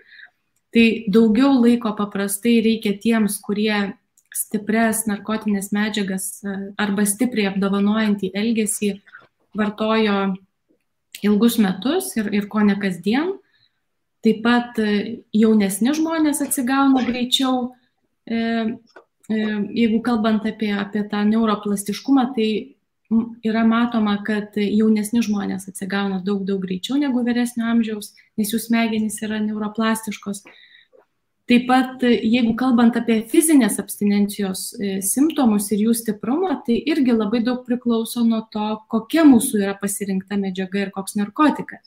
S2: Tai daugiau laiko paprastai reikia tiems, kurie stiprias narkotinės medžiagas e, arba stipriai apdovanojantį elgesį vartojo ilgus metus ir, ir ko ne kasdien. Taip pat e, jaunesni žmonės atsigauna greičiau. E, jeigu kalbant apie, apie tą neuroplastiškumą, tai yra matoma, kad jaunesni žmonės atsigauna daug, daug greičiau negu vyresnio amžiaus, nes jų smegenys yra neuroplastiškos. Taip pat, jeigu kalbant apie fizinės abstinencijos e, simptomus ir jų stiprumą, tai irgi labai daug priklauso nuo to, kokia mūsų yra pasirinkta medžiaga ir koks narkotikas.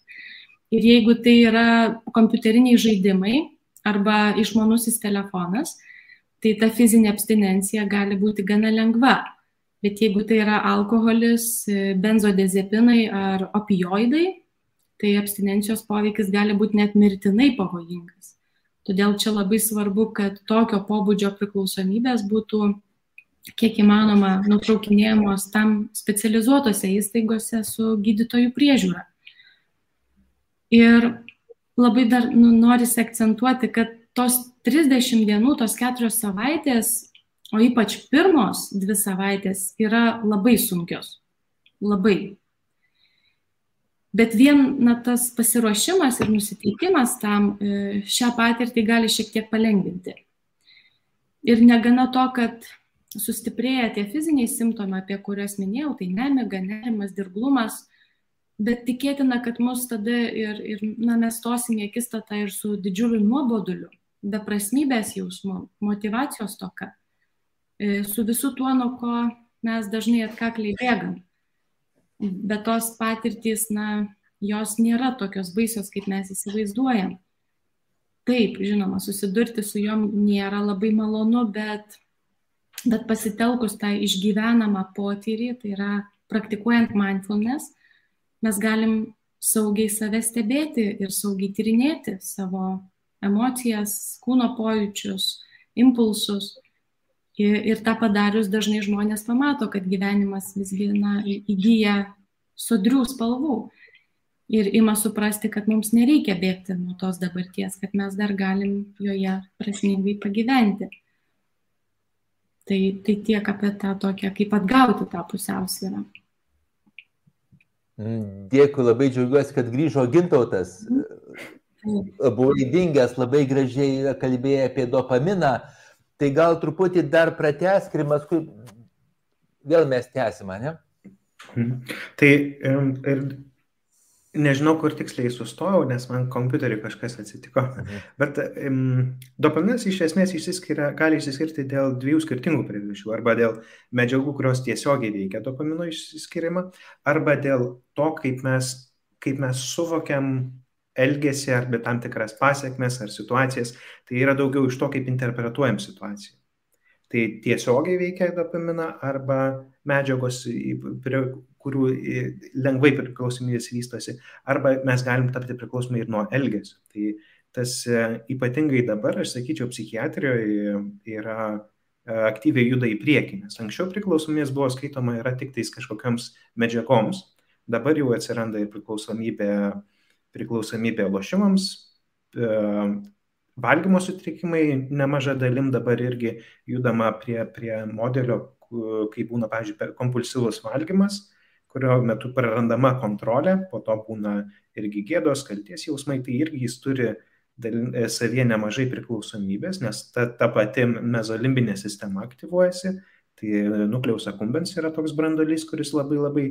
S2: Ir jeigu tai yra kompiuteriniai žaidimai arba išmanusis telefonas, tai ta fizinė abstinencija gali būti gana lengva. Bet jeigu tai yra alkoholis, e, benzodiazepinai ar opioidai, tai abstinencijos poveikis gali būti net mirtinai pavojingas. Todėl čia labai svarbu, kad tokio pobūdžio priklausomybės būtų kiek įmanoma nutraukinėjamos tam specializuotose įstaigose su gydytojų priežiūra. Ir labai dar nu, norisi akcentuoti, kad tos 30 dienų, tos keturios savaitės, o ypač pirmos dvi savaitės yra labai sunkios. Labai. Bet vien na, tas pasiruošimas ir nusiteikimas tam e, šią patirtį gali šiek tiek palengvinti. Ir negana to, kad sustiprėja tie fiziniai simptomai, apie kuriuos minėjau, tai nemiga, nerimas, dirglumas, bet tikėtina, kad mus tada ir, ir na, mes stosime į akistatą ir su didžiuliu nuoboduliu, beprasmybės jausmu, motivacijos toka, e, su visu tuo, nuo ko mes dažnai atkakliai bėgam bet tos patirtys, na, jos nėra tokios baisios, kaip mes įsivaizduojam. Taip, žinoma, susidurti su juom nėra labai malonu, bet, bet pasitelkus tą išgyvenamą potyrį, tai yra praktikuojant mindfulness, mes galim saugiai save stebėti ir saugiai tyrinėti savo emocijas, kūno pojūčius, impulsus. Ir, ir tą padarius dažnai žmonės pamato, kad gyvenimas visgi na, įgyja sodrių spalvų. Ir ima suprasti, kad mums nereikia bėgti nuo tos dabarties, kad mes dar galim joje prasmingai pagyventi. Tai, tai tiek apie tą tokią, kaip atgauti tą pusiausvyrą.
S1: Mm, dėkui, labai džiaugiuosi, kad grįžo gintautas. Buvo įdingęs, labai gražiai kalbėjo apie dopaminą. Tai gal truputį dar pratęskime, paskui vėl mes tęsime, ne?
S3: Mhm. Tai ir nežinau, kur tiksliai sustojau, nes man kompiuteriu kažkas atsitiko. Mhm. Bet um, dopaminas iš esmės išsiskiria, gali išsiskirti dėl dviejų skirtingų priežasčių. Arba dėl medžiagų, kurios tiesiogiai veikia dopamino išsiskirimą, arba dėl to, kaip mes, kaip mes suvokiam elgesį arba tam tikras pasiekmes ar situacijas, tai yra daugiau iš to, kaip interpretuojam situaciją. Tai tiesiogiai veikia dopaminą arba medžiagos, prie kurių lengvai priklausomybės vystosi, arba mes galim tapti priklausomi ir nuo elgesio. Tai tas e, ypatingai dabar, aš sakyčiau, psichiatrijoje yra e, aktyviai juda į priekį, nes anksčiau priklausomybės buvo skaitoma yra tik tais kažkokiams medžiagoms, dabar jau atsiranda ir priklausomybė uh, priklausomybė lošimams, e, valgymo sutrikimai nemaža dalim dabar irgi judama prie, prie modelio, kai būna, pavyzdžiui, kompulsyvus valgymas, kurio metu prarandama kontrolė, po to būna irgi gėdos, kalties jausmai, tai irgi jis turi e, savie nemažai priklausomybės, nes ta, ta pati mezolimbinė sistema aktyvuojasi, tai nukleus akumbens yra toks brandolys, kuris labai labai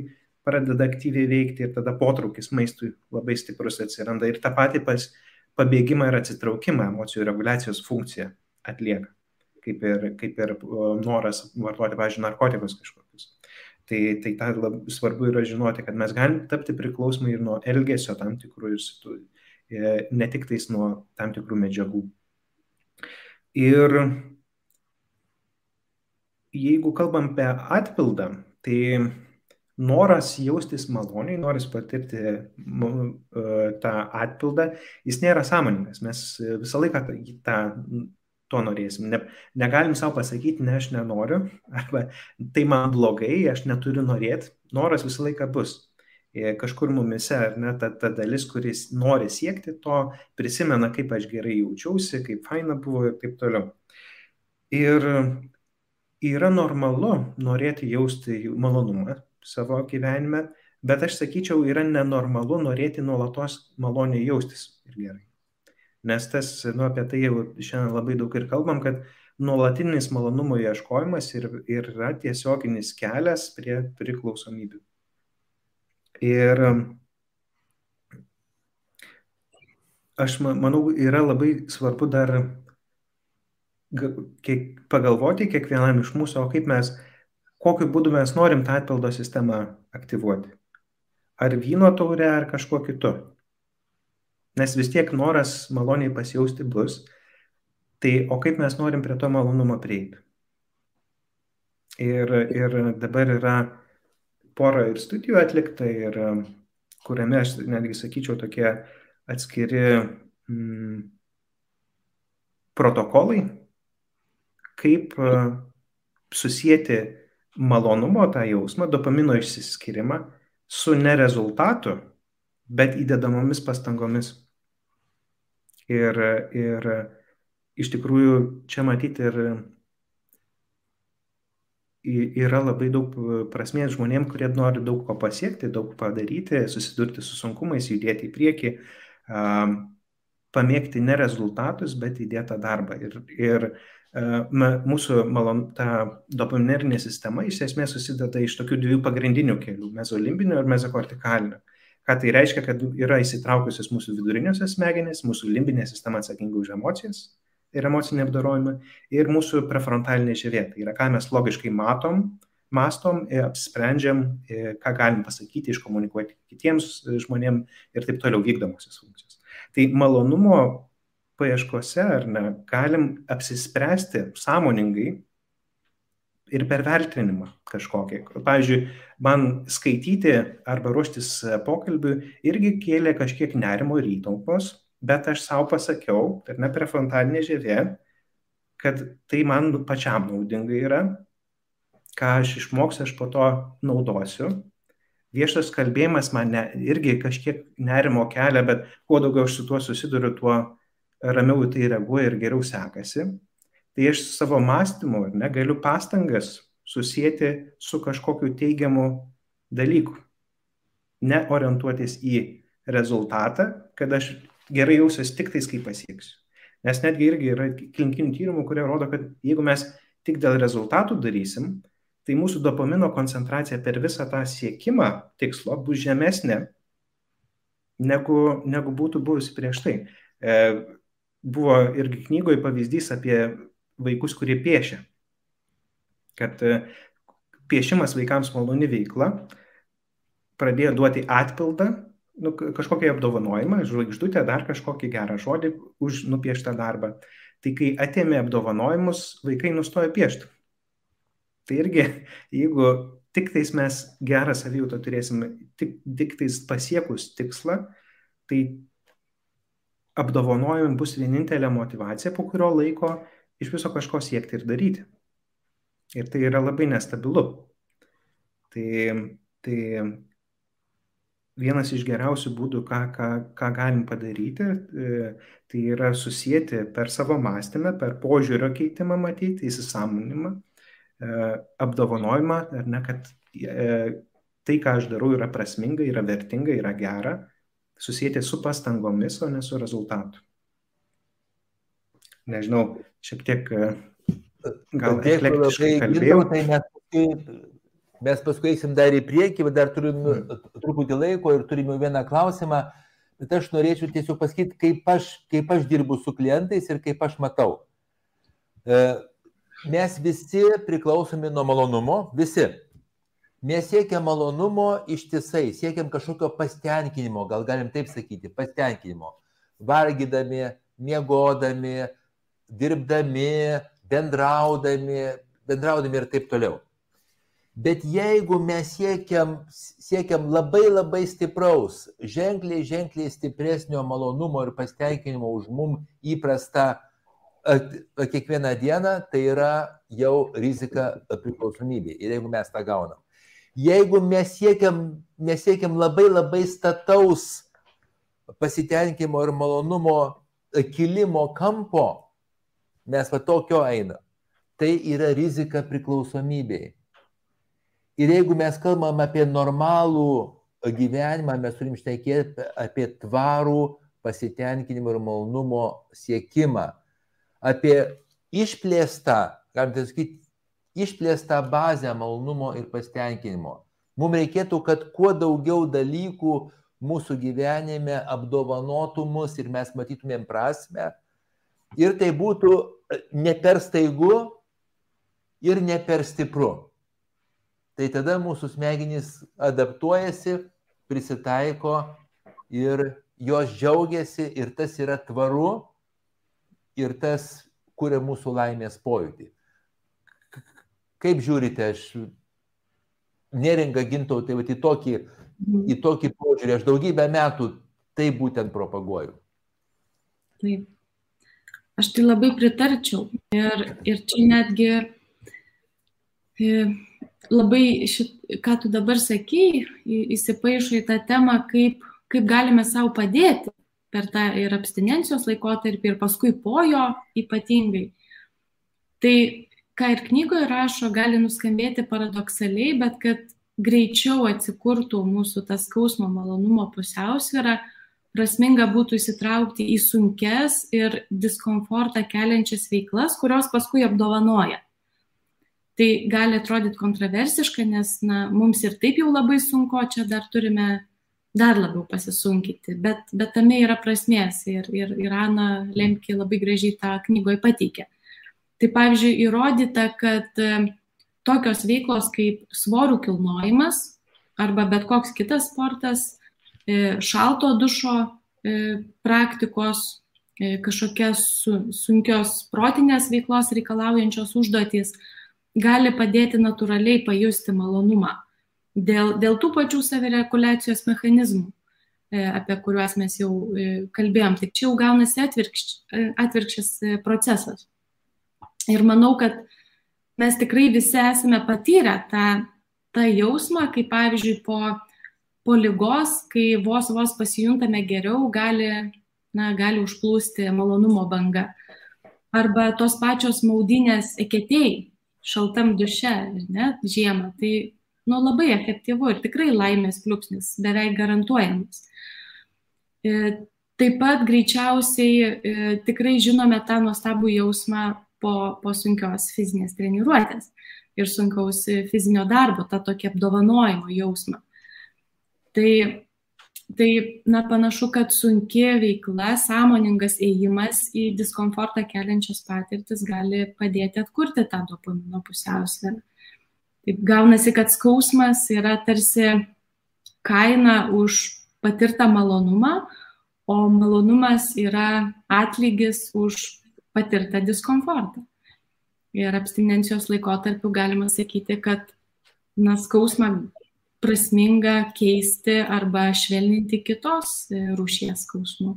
S3: pradeda aktyviai veikti ir tada potraukis maistui labai stiprus atsiranda. Ir tą patį pas, pabėgimą ir atsitraukimą emocijų reguliacijos funkciją atlieka, kaip ir, kaip ir noras vartoti, pavyzdžiui, narkotikus kažkokius. Tai, tai tą labai svarbu yra žinoti, kad mes galim tapti priklausomai ir nuo elgesio tam tikrų ir e, ne tik tais nuo tam tikrų medžiagų. Ir jeigu kalbam apie atpildą, tai noras jaustis maloniai, noras patirti e, tą atpildą, jis nėra sąmoningas. Mes visą laiką tą, to norėsim. Ne, negalim savo pasakyti, ne, aš nenoriu, arba tai man blogai, aš neturiu norėti. Noras visą laiką bus. E, kažkur mumise, ar ne, ta, ta dalis, kuris nori siekti to, prisimena, kaip aš gerai jaučiausi, kaip faina buvo ir taip toliau. Ir yra normalu norėti jausti malonumą, savo gyvenime, bet aš sakyčiau, yra nenormalu norėti nuolatos maloniai jaustis ir gerai. Nes tas, nu, apie tai jau šiandien labai daug ir kalbam, kad nuolatinis malonumo ieškojimas ir, ir yra tiesioginis kelias prie priklausomybių. Ir aš manau, yra labai svarbu dar kiek, pagalvoti kiekvienam iš mūsų, o kaip mes, kokiu būdu mes norim tą atpildo sistemą aktyvuoti. Ar vyno taurė, ar kažkuo kitu. Nes vis tiek noras maloniai pasijausti bus. Tai o kaip mes norim prie to malonumo prieiti? Ir, ir dabar yra pora ir studijų atlikta, ir kuriame aš netgi sakyčiau tokie atskiri mm, protokolai, kaip e, susijęti malonumo tą jausmą, dopamino išsiskirimą su nerezultatu, bet įdedamomis pastangomis. Ir, ir iš tikrųjų čia matyti ir yra labai daug prasmės žmonėm, kurie nori daug ko pasiekti, daug padaryti, susidurti su sunkumais, judėti į priekį, pamėgti ne rezultatus, bet įdėtą darbą. Ir, ir mūsų malon, ta dopaminerinė sistema iš esmės susideda iš tokių dviejų pagrindinių kelių - mezolimbinio ir mezokortikalinio. Ką tai reiškia, kad yra įsitraukusios mūsų viduriniosios smegenys, mūsų limbinė sistema atsakinga už emocijas ir emocinį apdarojimą, ir mūsų prefrontalinė žievė. Tai yra, ką mes logiškai matom, mastom, apsprendžiam, ką galim pasakyti, iškomunikuoti kitiems žmonėms ir taip toliau vykdomosios funkcijos. Tai malonumo paieškose, ar ne, galim apsispręsti sąmoningai ir per vertinimą kažkokį. Pavyzdžiui, man skaityti arba ruoštis pokalbiui irgi kėlė kažkiek nerimo ir įtampos, bet aš savo pasakiau, ar ne prefrontalinė žievė, kad tai man pačiam naudinga yra, ką aš išmoksiu, aš po to naudosiu. Viešas kalbėjimas man ne, irgi kažkiek nerimo kelia, bet kuo daugiau aš su tuo susiduriu, tuo ramiau į tai reaguoja ir geriau sekasi, tai aš savo mąstymu ne, galiu pastangas susijęti su kažkokiu teigiamu dalyku. Ne orientuotis į rezultatą, kad aš gerai jausiuosi tik tais, kai pasieksiu. Nes netgi irgi yra klinikinių tyrimų, kurie rodo, kad jeigu mes tik dėl rezultatų darysim, tai mūsų dopamino koncentracija per visą tą siekimą tikslo bus žemesnė negu, negu būtų buvusi prieš tai. E, buvo irgi knygoje pavyzdys apie vaikus, kurie piešia. Kad e, piešimas vaikams maloni veikla pradėjo duoti atpildą, nu, kažkokį apdovanojimą, žvaigždutę, dar kažkokį gerą žodį už nupieštą darbą. Tai kai atėmė apdovanojimus, vaikai nustojo piešti. Tai irgi, jeigu tik tais mes gerą savijautą turėsim, tik, tik tais pasiekus tikslą, tai apdovanojimai bus vienintelė motivacija, po kurio laiko iš viso kažko siekti ir daryti. Ir tai yra labai nestabilu. Tai, tai vienas iš geriausių būdų, ką, ką, ką galim padaryti, e, tai yra susijęti per savo mąstymą, per požiūrio keitimą matyti, įsisamonimą, e, apdovanojimą, ar ne, kad e, tai, ką aš darau, yra prasminga, yra vertinga, yra gera susijęti su pastangomis, o ne su rezultatu. Nežinau, šiek tiek e, gal eklektiškai kalbėjau. Tai mes
S1: paskui, mes paskui eisim dar į priekį, bet dar turim mm. truputį laiko ir turime vieną klausimą, bet aš norėčiau tiesiog pasakyti, kaip aš, kaip aš dirbu su klientais ir kaip aš matau. E, mes visi priklausomi nuo malonumo, visi Mes siekiam malonumo ištisai, siekiam kažkokio pastenkinimo, gal galim taip sakyti, pastenkinimo. Vargydami, miegodami, dirbdami, bendraudami, bendraudami ir taip toliau. Bet jeigu mes siekiam, siekiam labai labai stipraus, ženkliai, ženkliai stipresnio malonumo ir pasitenkinimo už mum įprastą kiekvieną dieną, tai yra jau rizika priklausomybė. Ir jeigu mes tą gaunam jeigu mes siekiam, mes siekiam labai labai stataus pasitenkinimo ir malonumo kilimo kampo, mes va tokio eina. Tai yra rizika priklausomybei. Ir jeigu mes kalbam apie normalų gyvenimą, mes turim šnekėti apie tvarų pasitenkinimo ir malonumo siekimą, apie išplėstą, galim tai sakyti, išplėstą bazę malonumo ir pasitenkinimo. Mums reikėtų, kad kuo daugiau dalykų mūsų gyvenime apdovanotų mus ir mes matytumėm prasme. ir tai būtų ne per staigu ir ne per stipru. Tai tada mūsų smegenys adaptuojasi, prisitaiko ir jos džiaugiasi ir tas yra tvaru ir tas kuria mūsų laimės pojūtį. Kaip žiūrite, aš neringa gintautai, tai į tokį, į tokį požiūrį, aš daugybę metų tai būtent propaguoju.
S2: Taip. Aš tai labai pritarčiau. Ir, ir čia netgi e, labai, šit, ką tu dabar sakai, įsipaišo į tą temą, kaip, kaip galime savo padėti per tą ir abstinencijos laikotarpį, ir paskui po jo ypatingai. Tai, ką ir knygoje rašo, gali nuskambėti paradoksaliai, bet kad greičiau atsikurtų mūsų tas skausmo malonumo pusiausvyrą, prasminga būtų įsitraukti į sunkes ir diskomfortą keliančias veiklas, kurios paskui apdovanoja. Tai gali atrodyti kontroversiška, nes na, mums ir taip jau labai sunku, čia dar turime dar labiau pasisunkinti, bet, bet tame yra prasmės ir, ir, ir Ana Lemki labai gražiai tą knygoje pateikė. Tai pavyzdžiui, įrodyta, kad e, tokios veiklos kaip svorų kilnojimas arba bet koks kitas sportas E, šalto dušo e, praktikos, kažkokias sunkios protinės veiklos reikalaujančios užduotys gali padėti natūraliai pajusti malonumą dėl, dėl tų pačių savireguliacijos mechanizmų, apie kuriuos mes jau kalbėjom. Tik čia jau gaunasi atvirkš, atvirkščias procesas. Ir manau, kad mes tikrai visi esame patyrę tą, tą jausmą, kaip pavyzdžiui po po lygos, kai vos vos pasijuntame geriau, gali, na, gali užplūsti malonumo banga. Arba tos pačios maudinės eketėjai šaltam duše, ne, žiemą. Tai nu, labai efektyvu ir tikrai laimės pliūpsnis, beveik garantuojamas. E, taip pat greičiausiai e, tikrai žinome tą nuostabų jausmą po, po sunkios fizinės treniruotės ir sunkaus fizinio darbo, tą tokį apdovanojimo jausmą. Tai, tai na, panašu, kad sunki veikla, sąmoningas ėjimas į diskomfortą keliančias patirtis gali padėti atkurti tą dopamino pusiausvyrą. Taip gaunasi, kad skausmas yra tarsi kaina už patirtą malonumą, o malonumas yra atlygis už patirtą diskomfortą. Ir abstinencijos laikotarpiu galima sakyti, kad na, skausmą prasminga keisti arba švelninti kitos e, rūšies skausmų.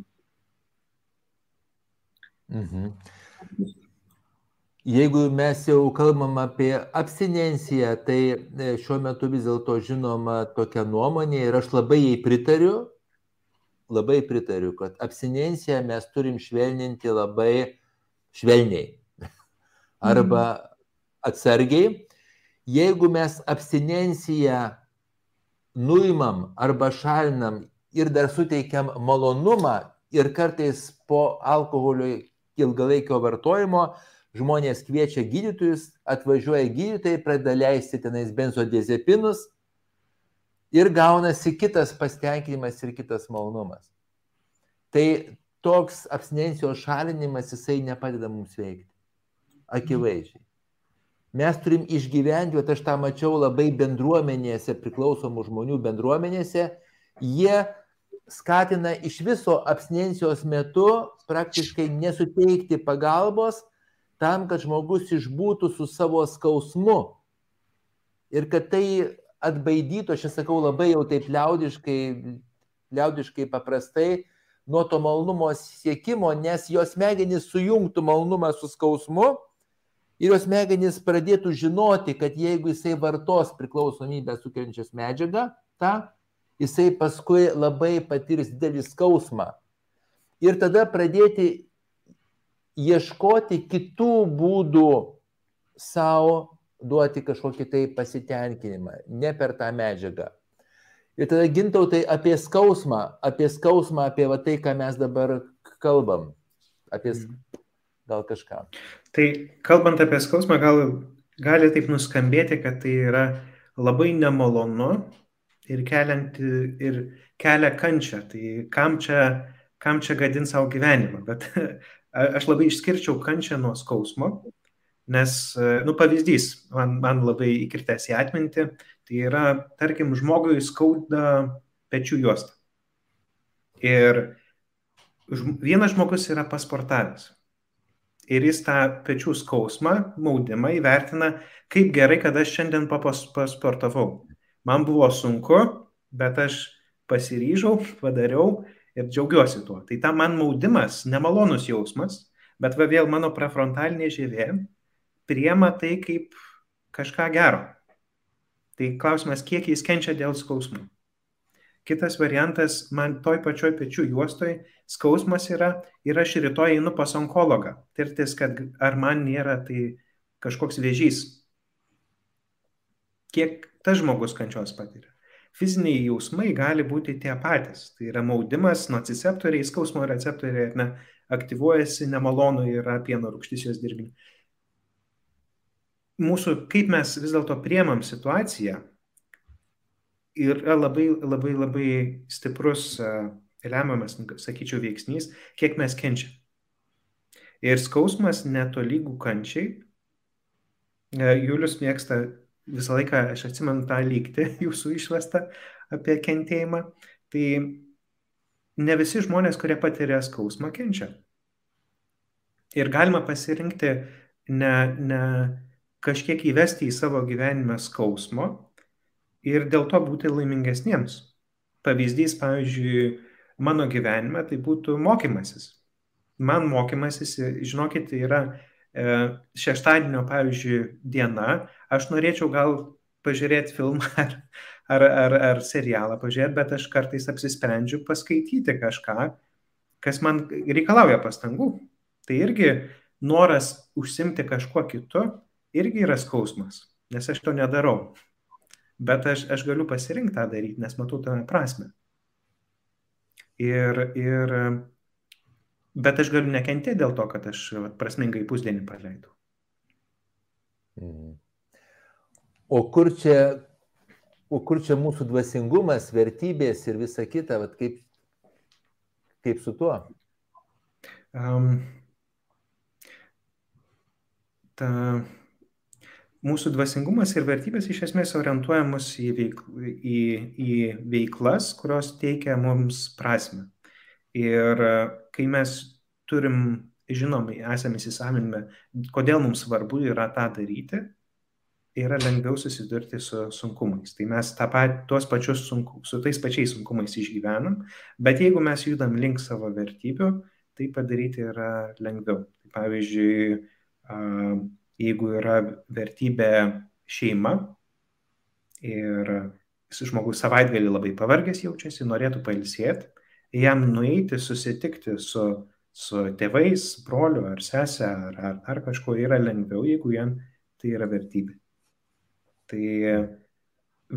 S1: Mhm. Jeigu mes jau kalbam apie abstinenciją, tai e, šiuo metu vis dėlto žinoma tokia nuomonė ir aš labai jai pritariu, labai pritariu, kad abstinenciją mes turim švelninti labai švelniai arba mhm. atsargiai. Jeigu mes abstinenciją nuimam arba šalinam ir dar suteikiam malonumą ir kartais po alkoholio ilgalaikio vartojimo žmonės kviečia gydytojus, atvažiuoja gydytojai, pradeda leisti tenais benzodiazepinus ir gaunasi kitas pasitenkinimas ir kitas malonumas. Tai toks abstinencijos šalinimas jisai nepadeda mums veikti. Akivaizdžiai mes turim išgyventi, o aš tą mačiau labai bendruomenėse, priklausomų žmonių bendruomenėse, jie skatina iš viso abstinencijos metu praktiškai nesuteikti pagalbos tam, kad žmogus išbūtų su savo skausmu. Ir kad tai atbaidytų, aš sakau labai jau taip liaudiškai, liaudiškai paprastai, nuo to malonumo siekimo, nes jos smegenys sujungtų malonumą su skausmu ir jos smegenys pradėtų žinoti, kad jeigu jisai vartos priklausomybę sukeliančias medžiagą, tą, jisai paskui labai patirs didelį skausmą. Ir tada pradėti ieškoti kitų būdų savo duoti kažkokį tai pasitenkinimą, ne per tą medžiagą. Ir tada gintautai apie skausmą, apie skausmą, apie va tai, ką mes dabar kalbam, apie gal kažką.
S3: Tai kalbant apie skausmą, gal gali taip nuskambėti, kad tai yra labai nemalonu ir, kelianti, ir kelia kančią. Tai kam čia, kam čia gadint savo gyvenimą? Bet aš labai išskirčiau kančią nuo skausmo, nes, nu, pavyzdys, man, man labai įkritęs į atmintį, tai yra, tarkim, žmogui skauda pečių juosta. Ir vienas žmogus yra pasportavęs. Ir jis tą pečių skausmą, maudimą įvertina, kaip gerai, kad aš šiandien pasportavau. Man buvo sunku, bet aš pasiryžau, padariau ir džiaugiuosi tuo. Tai ta man maudimas, nemalonus jausmas, bet va vėl mano prefrontalinė žievė priema tai kaip kažką gero. Tai klausimas, kiek jis kenčia dėl skausmų. Kitas variantas, man toj pačioj pečių juostoj skausmas yra ir aš rytoj einu pas onkologą. Tirtis, kad ar man nėra tai kažkoks vėžys. Kiek tas žmogus kančios patiria fiziniai jausmai gali būti tie patys. Tai yra maudimas, nociceptoriai, skausmo receptoriai ne, aktyvuojasi, nemalonu yra pieno rūgštis jos dirbinį. Mūsų, kaip mes vis dėlto priemam situaciją, yra labai, labai, labai stiprus lemiamas, sakyčiau, veiksnys, kiek mes kenčiam. Ir skausmas netolygų kančiai. Julius mėgsta visą laiką aš atsimenu tą lygtį jūsų išvestą apie kentėjimą, tai ne visi žmonės, kurie patiria skausmą, kenčia. Ir galima pasirinkti ne, ne kažkiek įvesti į savo gyvenimą skausmo ir dėl to būti laimingesniems. Pavyzdys, pavyzdžiui, mano gyvenime tai būtų mokymasis. Man mokymasis, žinokit, yra E, šeštadienio, pavyzdžiui, diena, aš norėčiau gal pažiūrėti filmą ar, ar, ar, ar serialą pažiūrėti, bet aš kartais apsisprendžiu paskaityti kažką, kas man reikalauja pastangų. Tai irgi noras užsimti kažkuo kitu irgi yra skausmas, nes aš to nedarau. Bet aš, aš galiu pasirinkti tą daryti, nes matau tame prasme. Ir, ir Bet aš galiu nekentėti dėl to, kad aš vat, prasmingai pusdienį praleidau.
S1: O kur čia, o kur čia mūsų dvasingumas, vertybės ir visa kita, vat, kaip, kaip su tuo? Um,
S3: ta, mūsų dvasingumas ir vertybės iš esmės orientuoja mus į, veik, į, į veiklas, kurios teikia mums prasme. Ir kai mes turim, žinomai, esame įsisavinime, kodėl mums svarbu yra tą daryti, yra lengviau susidurti su sunkumais. Tai mes pat, tuos pačius sunku, su tais pačiais sunkumais išgyvenam, bet jeigu mes judam link savo vertybių, tai padaryti yra lengviau. Tai pavyzdžiui, jeigu yra vertybė šeima ir žmogus savaitgalį labai pavargęs jaučiasi, norėtų pailsėti, jam nueiti, susitikti su, su tėvais, broliu ar sesė ar, ar, ar kažkuo yra lengviau, jeigu jam tai yra vertybė. Tai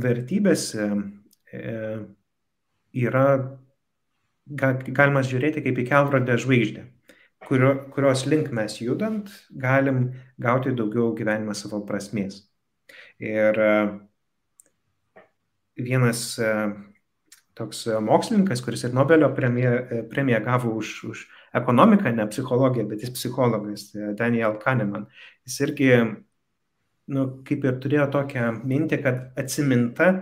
S3: vertybės e, yra, ga, galima žiūrėti kaip į kelrodę žvaigždę, kurio, kurios link mes judant galim gauti daugiau gyvenime savo prasmės. Ir e, vienas e, toks mokslininkas, kuris ir Nobelio premiją, e, premiją gavo už, už ekonomiką, ne psichologiją, bet jis psichologas, Daniel Kahneman. Jis irgi, nu, kaip ir turėjo tokią mintį, kad atsiminta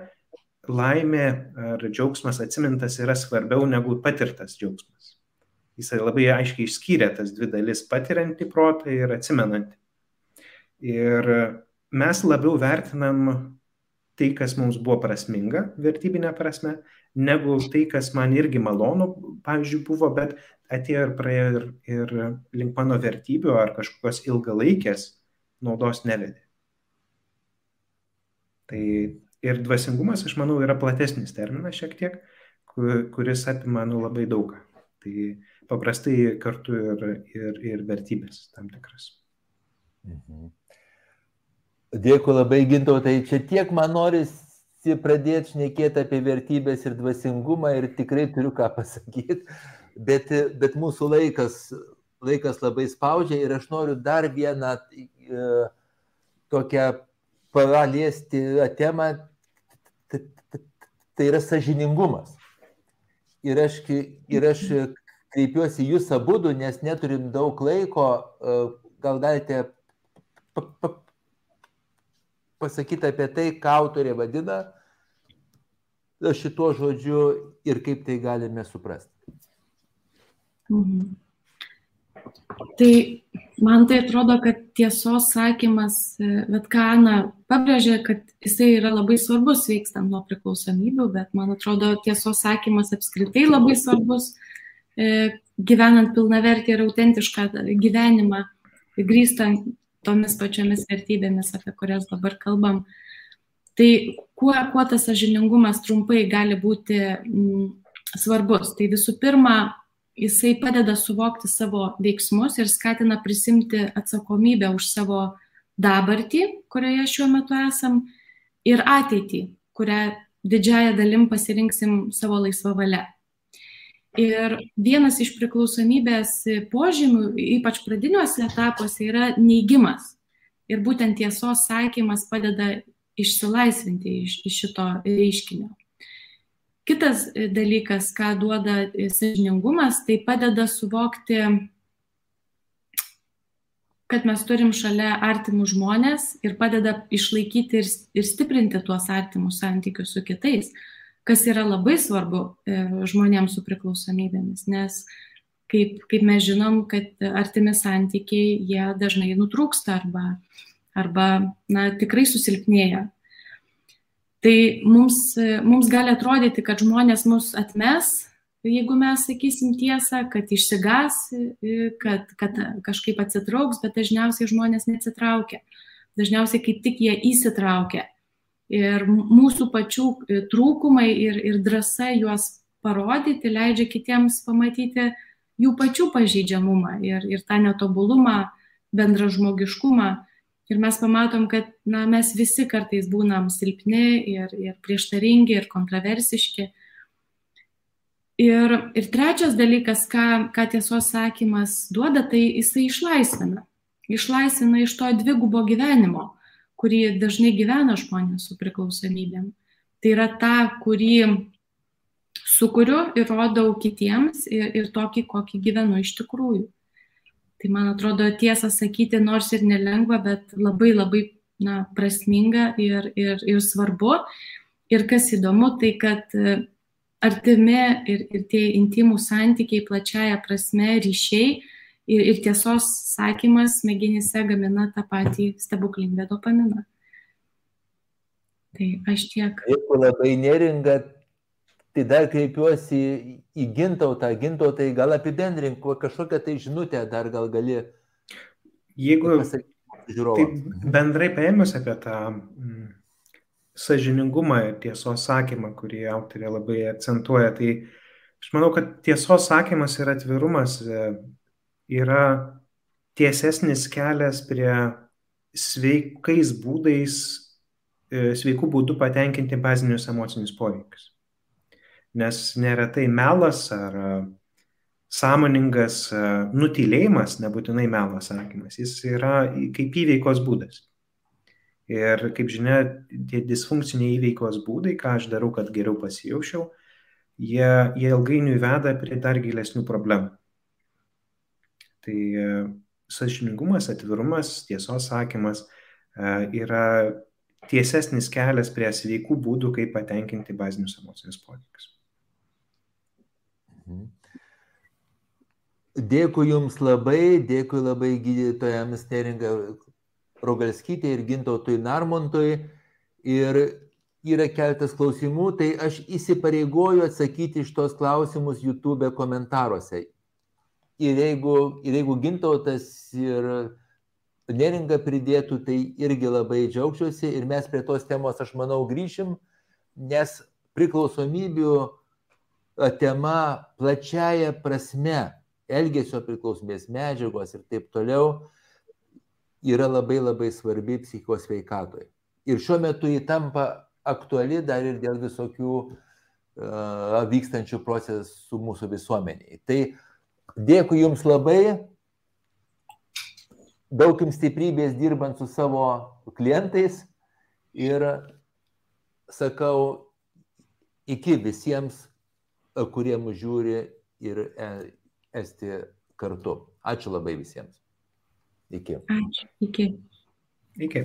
S3: laimė ar džiaugsmas atsimintas yra svarbiau negu patirtas džiaugsmas. Jisai labai aiškiai išskyrė tas dvi dalis - patiriantį protą ir atsimenantį. Ir mes labiau vertinam tai, kas mums buvo prasminga vertybinė prasme, negu tai, kas man irgi malonu, pavyzdžiui, buvo, bet atėjo ir praėjo ir, ir link mano vertybių ar kažkokios ilgalaikės naudos nevedė. Tai ir dvasingumas, aš manau, yra platesnis terminas šiek tiek, kuris apima nu, labai daugą. Tai paprastai kartu ir, ir, ir vertybės tam tikras.
S1: Mhm. Dėkui labai, gintautai. Čia tiek man noris pradėti šnekėti apie vertybės ir dvasingumą ir tikrai turiu ką pasakyti, bet, bet mūsų laikas, laikas labai spaudžia ir aš noriu dar vieną e, tokią paliesti temą, tai yra sažiningumas. Ir aš, ir aš kreipiuosi jūs abu, nes neturim daug laiko, e, gal galite pasakyti apie tai, ką autorė vadina šituo žodžiu ir kaip tai galime suprasti.
S2: Mhm. Tai man tai atrodo, kad tiesos sakymas, bet ką Ana pabrėžė, kad jisai yra labai svarbus veikstant nuo priklausomybių, bet man atrodo, tiesos sakymas apskritai labai svarbus e, gyvenant pilnavertį ir autentišką gyvenimą, grįstant tomis pačiomis vertybėmis, apie kurias dabar kalbam. Tai kuo, kuo tas sažiningumas trumpai gali būti m, svarbus? Tai visų pirma, jisai padeda suvokti savo veiksmus ir skatina prisimti atsakomybę už savo dabartį, kurioje šiuo metu esam, ir ateitį, kurią didžiają dalim pasirinksim savo laisvą valią. Ir vienas iš priklausomybės požymių, ypač pradiniuose etapuose, yra neigimas. Ir būtent tiesos sakymas padeda išsilaisvinti iš, iš šito reiškinio. Kitas dalykas, ką duoda sažiningumas, tai padeda suvokti, kad mes turim šalia artimų žmonės ir padeda išlaikyti ir, ir stiprinti tuos artimus santykius su kitais kas yra labai svarbu e, žmonėms su priklausomybėmis, nes kaip, kaip mes žinom, kad artimi santykiai jie dažnai nutrūksta arba, arba na, tikrai susilpnėja. Tai mums, mums gali atrodyti, kad žmonės mus atmes, jeigu mes sakysim tiesą, kad išsigas, e, kad, kad kažkaip atsitrauks, bet dažniausiai žmonės neatsitraukia. Dažniausiai kaip tik jie įsitraukia Ir mūsų pačių e, trūkumai ir, ir drąsa juos parodyti leidžia kitiems pamatyti jų pačių pažeidžiamumą ir, ir tą netobulumą, bendrą žmogiškumą. Ir mes pamatom, kad na, mes visi kartais būnam silpni ir, ir prieštaringi ir kontroversiški. Ir, ir trečias dalykas, ką, ką tiesos sakymas duoda, tai jisai išlaisvina. Išlaisvina iš to dvigubo gyvenimo kurį dažnai gyvena žmonės su priklausomybėm. Tai yra ta, kurį sukuriu ir rodau kitiems ir, ir tokį, kokį gyvenu iš tikrųjų. Tai man atrodo tiesą sakyti, nors ir nelengva, bet labai labai na, prasminga ir, ir, ir svarbu. Ir kas įdomu, tai kad e, artimi ir, ir tie intimų santykiai plačiaja prasme ryšiai ir, ir tiesos sakymas smegenyse gamina tą patį stebuklingą dopaminą. Tai aš tiek.
S1: Dėkui labai neringa. Tai dar kreipiuosi į gintautą. Gintautai, gal apibendrink kažkokią tai žinutę, dar gal gali.
S3: Jeigu tai bendrai paėmus apie tą mm, sažiningumą ir tiesos sakymą, kurį autorė labai akcentuoja, tai aš manau, kad tiesos sakymas ir atvirumas yra tiesesnis kelias prie sveikais būdais, e, sveikų būdų patenkinti bazinius emocinius poreikius. Nes neretai melas ar e, sąmoningas e, nutylėjimas, nebūtinai melas sakymas, jis yra kaip įveikos būdas. Ir kaip žinia, tie disfunkciniai įveikos būdai, ką aš darau, kad geriau pasijaučiau, jie, jie ilgainiui veda prie dar gilesnių problemų. Tai e, sažiningumas, atvirumas, tiesos sakymas e, yra tiesesnis kelias prie sveikų būdų, kaip patenkinti bazinius emocinius poreikius.
S1: Mhm. Dėkui Jums labai, dėkui labai gydytojams Neringa Rogalskytė ir Gintautui Narmontui. Ir yra keltas klausimų, tai aš įsipareigoju atsakyti iš tos klausimus YouTube komentaruose ir jeigu, ir jeigu gintautas ir neringa pridėtų, tai irgi labai džiaugčiausi ir mes prie tos temos, aš manau, grįšim, nes priklausomybių tema plačiaja prasme, elgesio priklausomės medžiagos ir taip toliau, yra labai labai svarbi psichikos veikatoje. Ir šiuo metu įtampa aktuali dar ir dėl visokių uh, vykstančių procesų mūsų visuomeniai. Tai uh, Dėkui Jums labai. Daug Jums stiprybės dirbant su savo klientais ir sakau iki visiems, kurie mus žiūri ir, e, esti kartu. Ačiū labai visiems. Iki.
S2: Ačiū. Iki.
S3: Iki.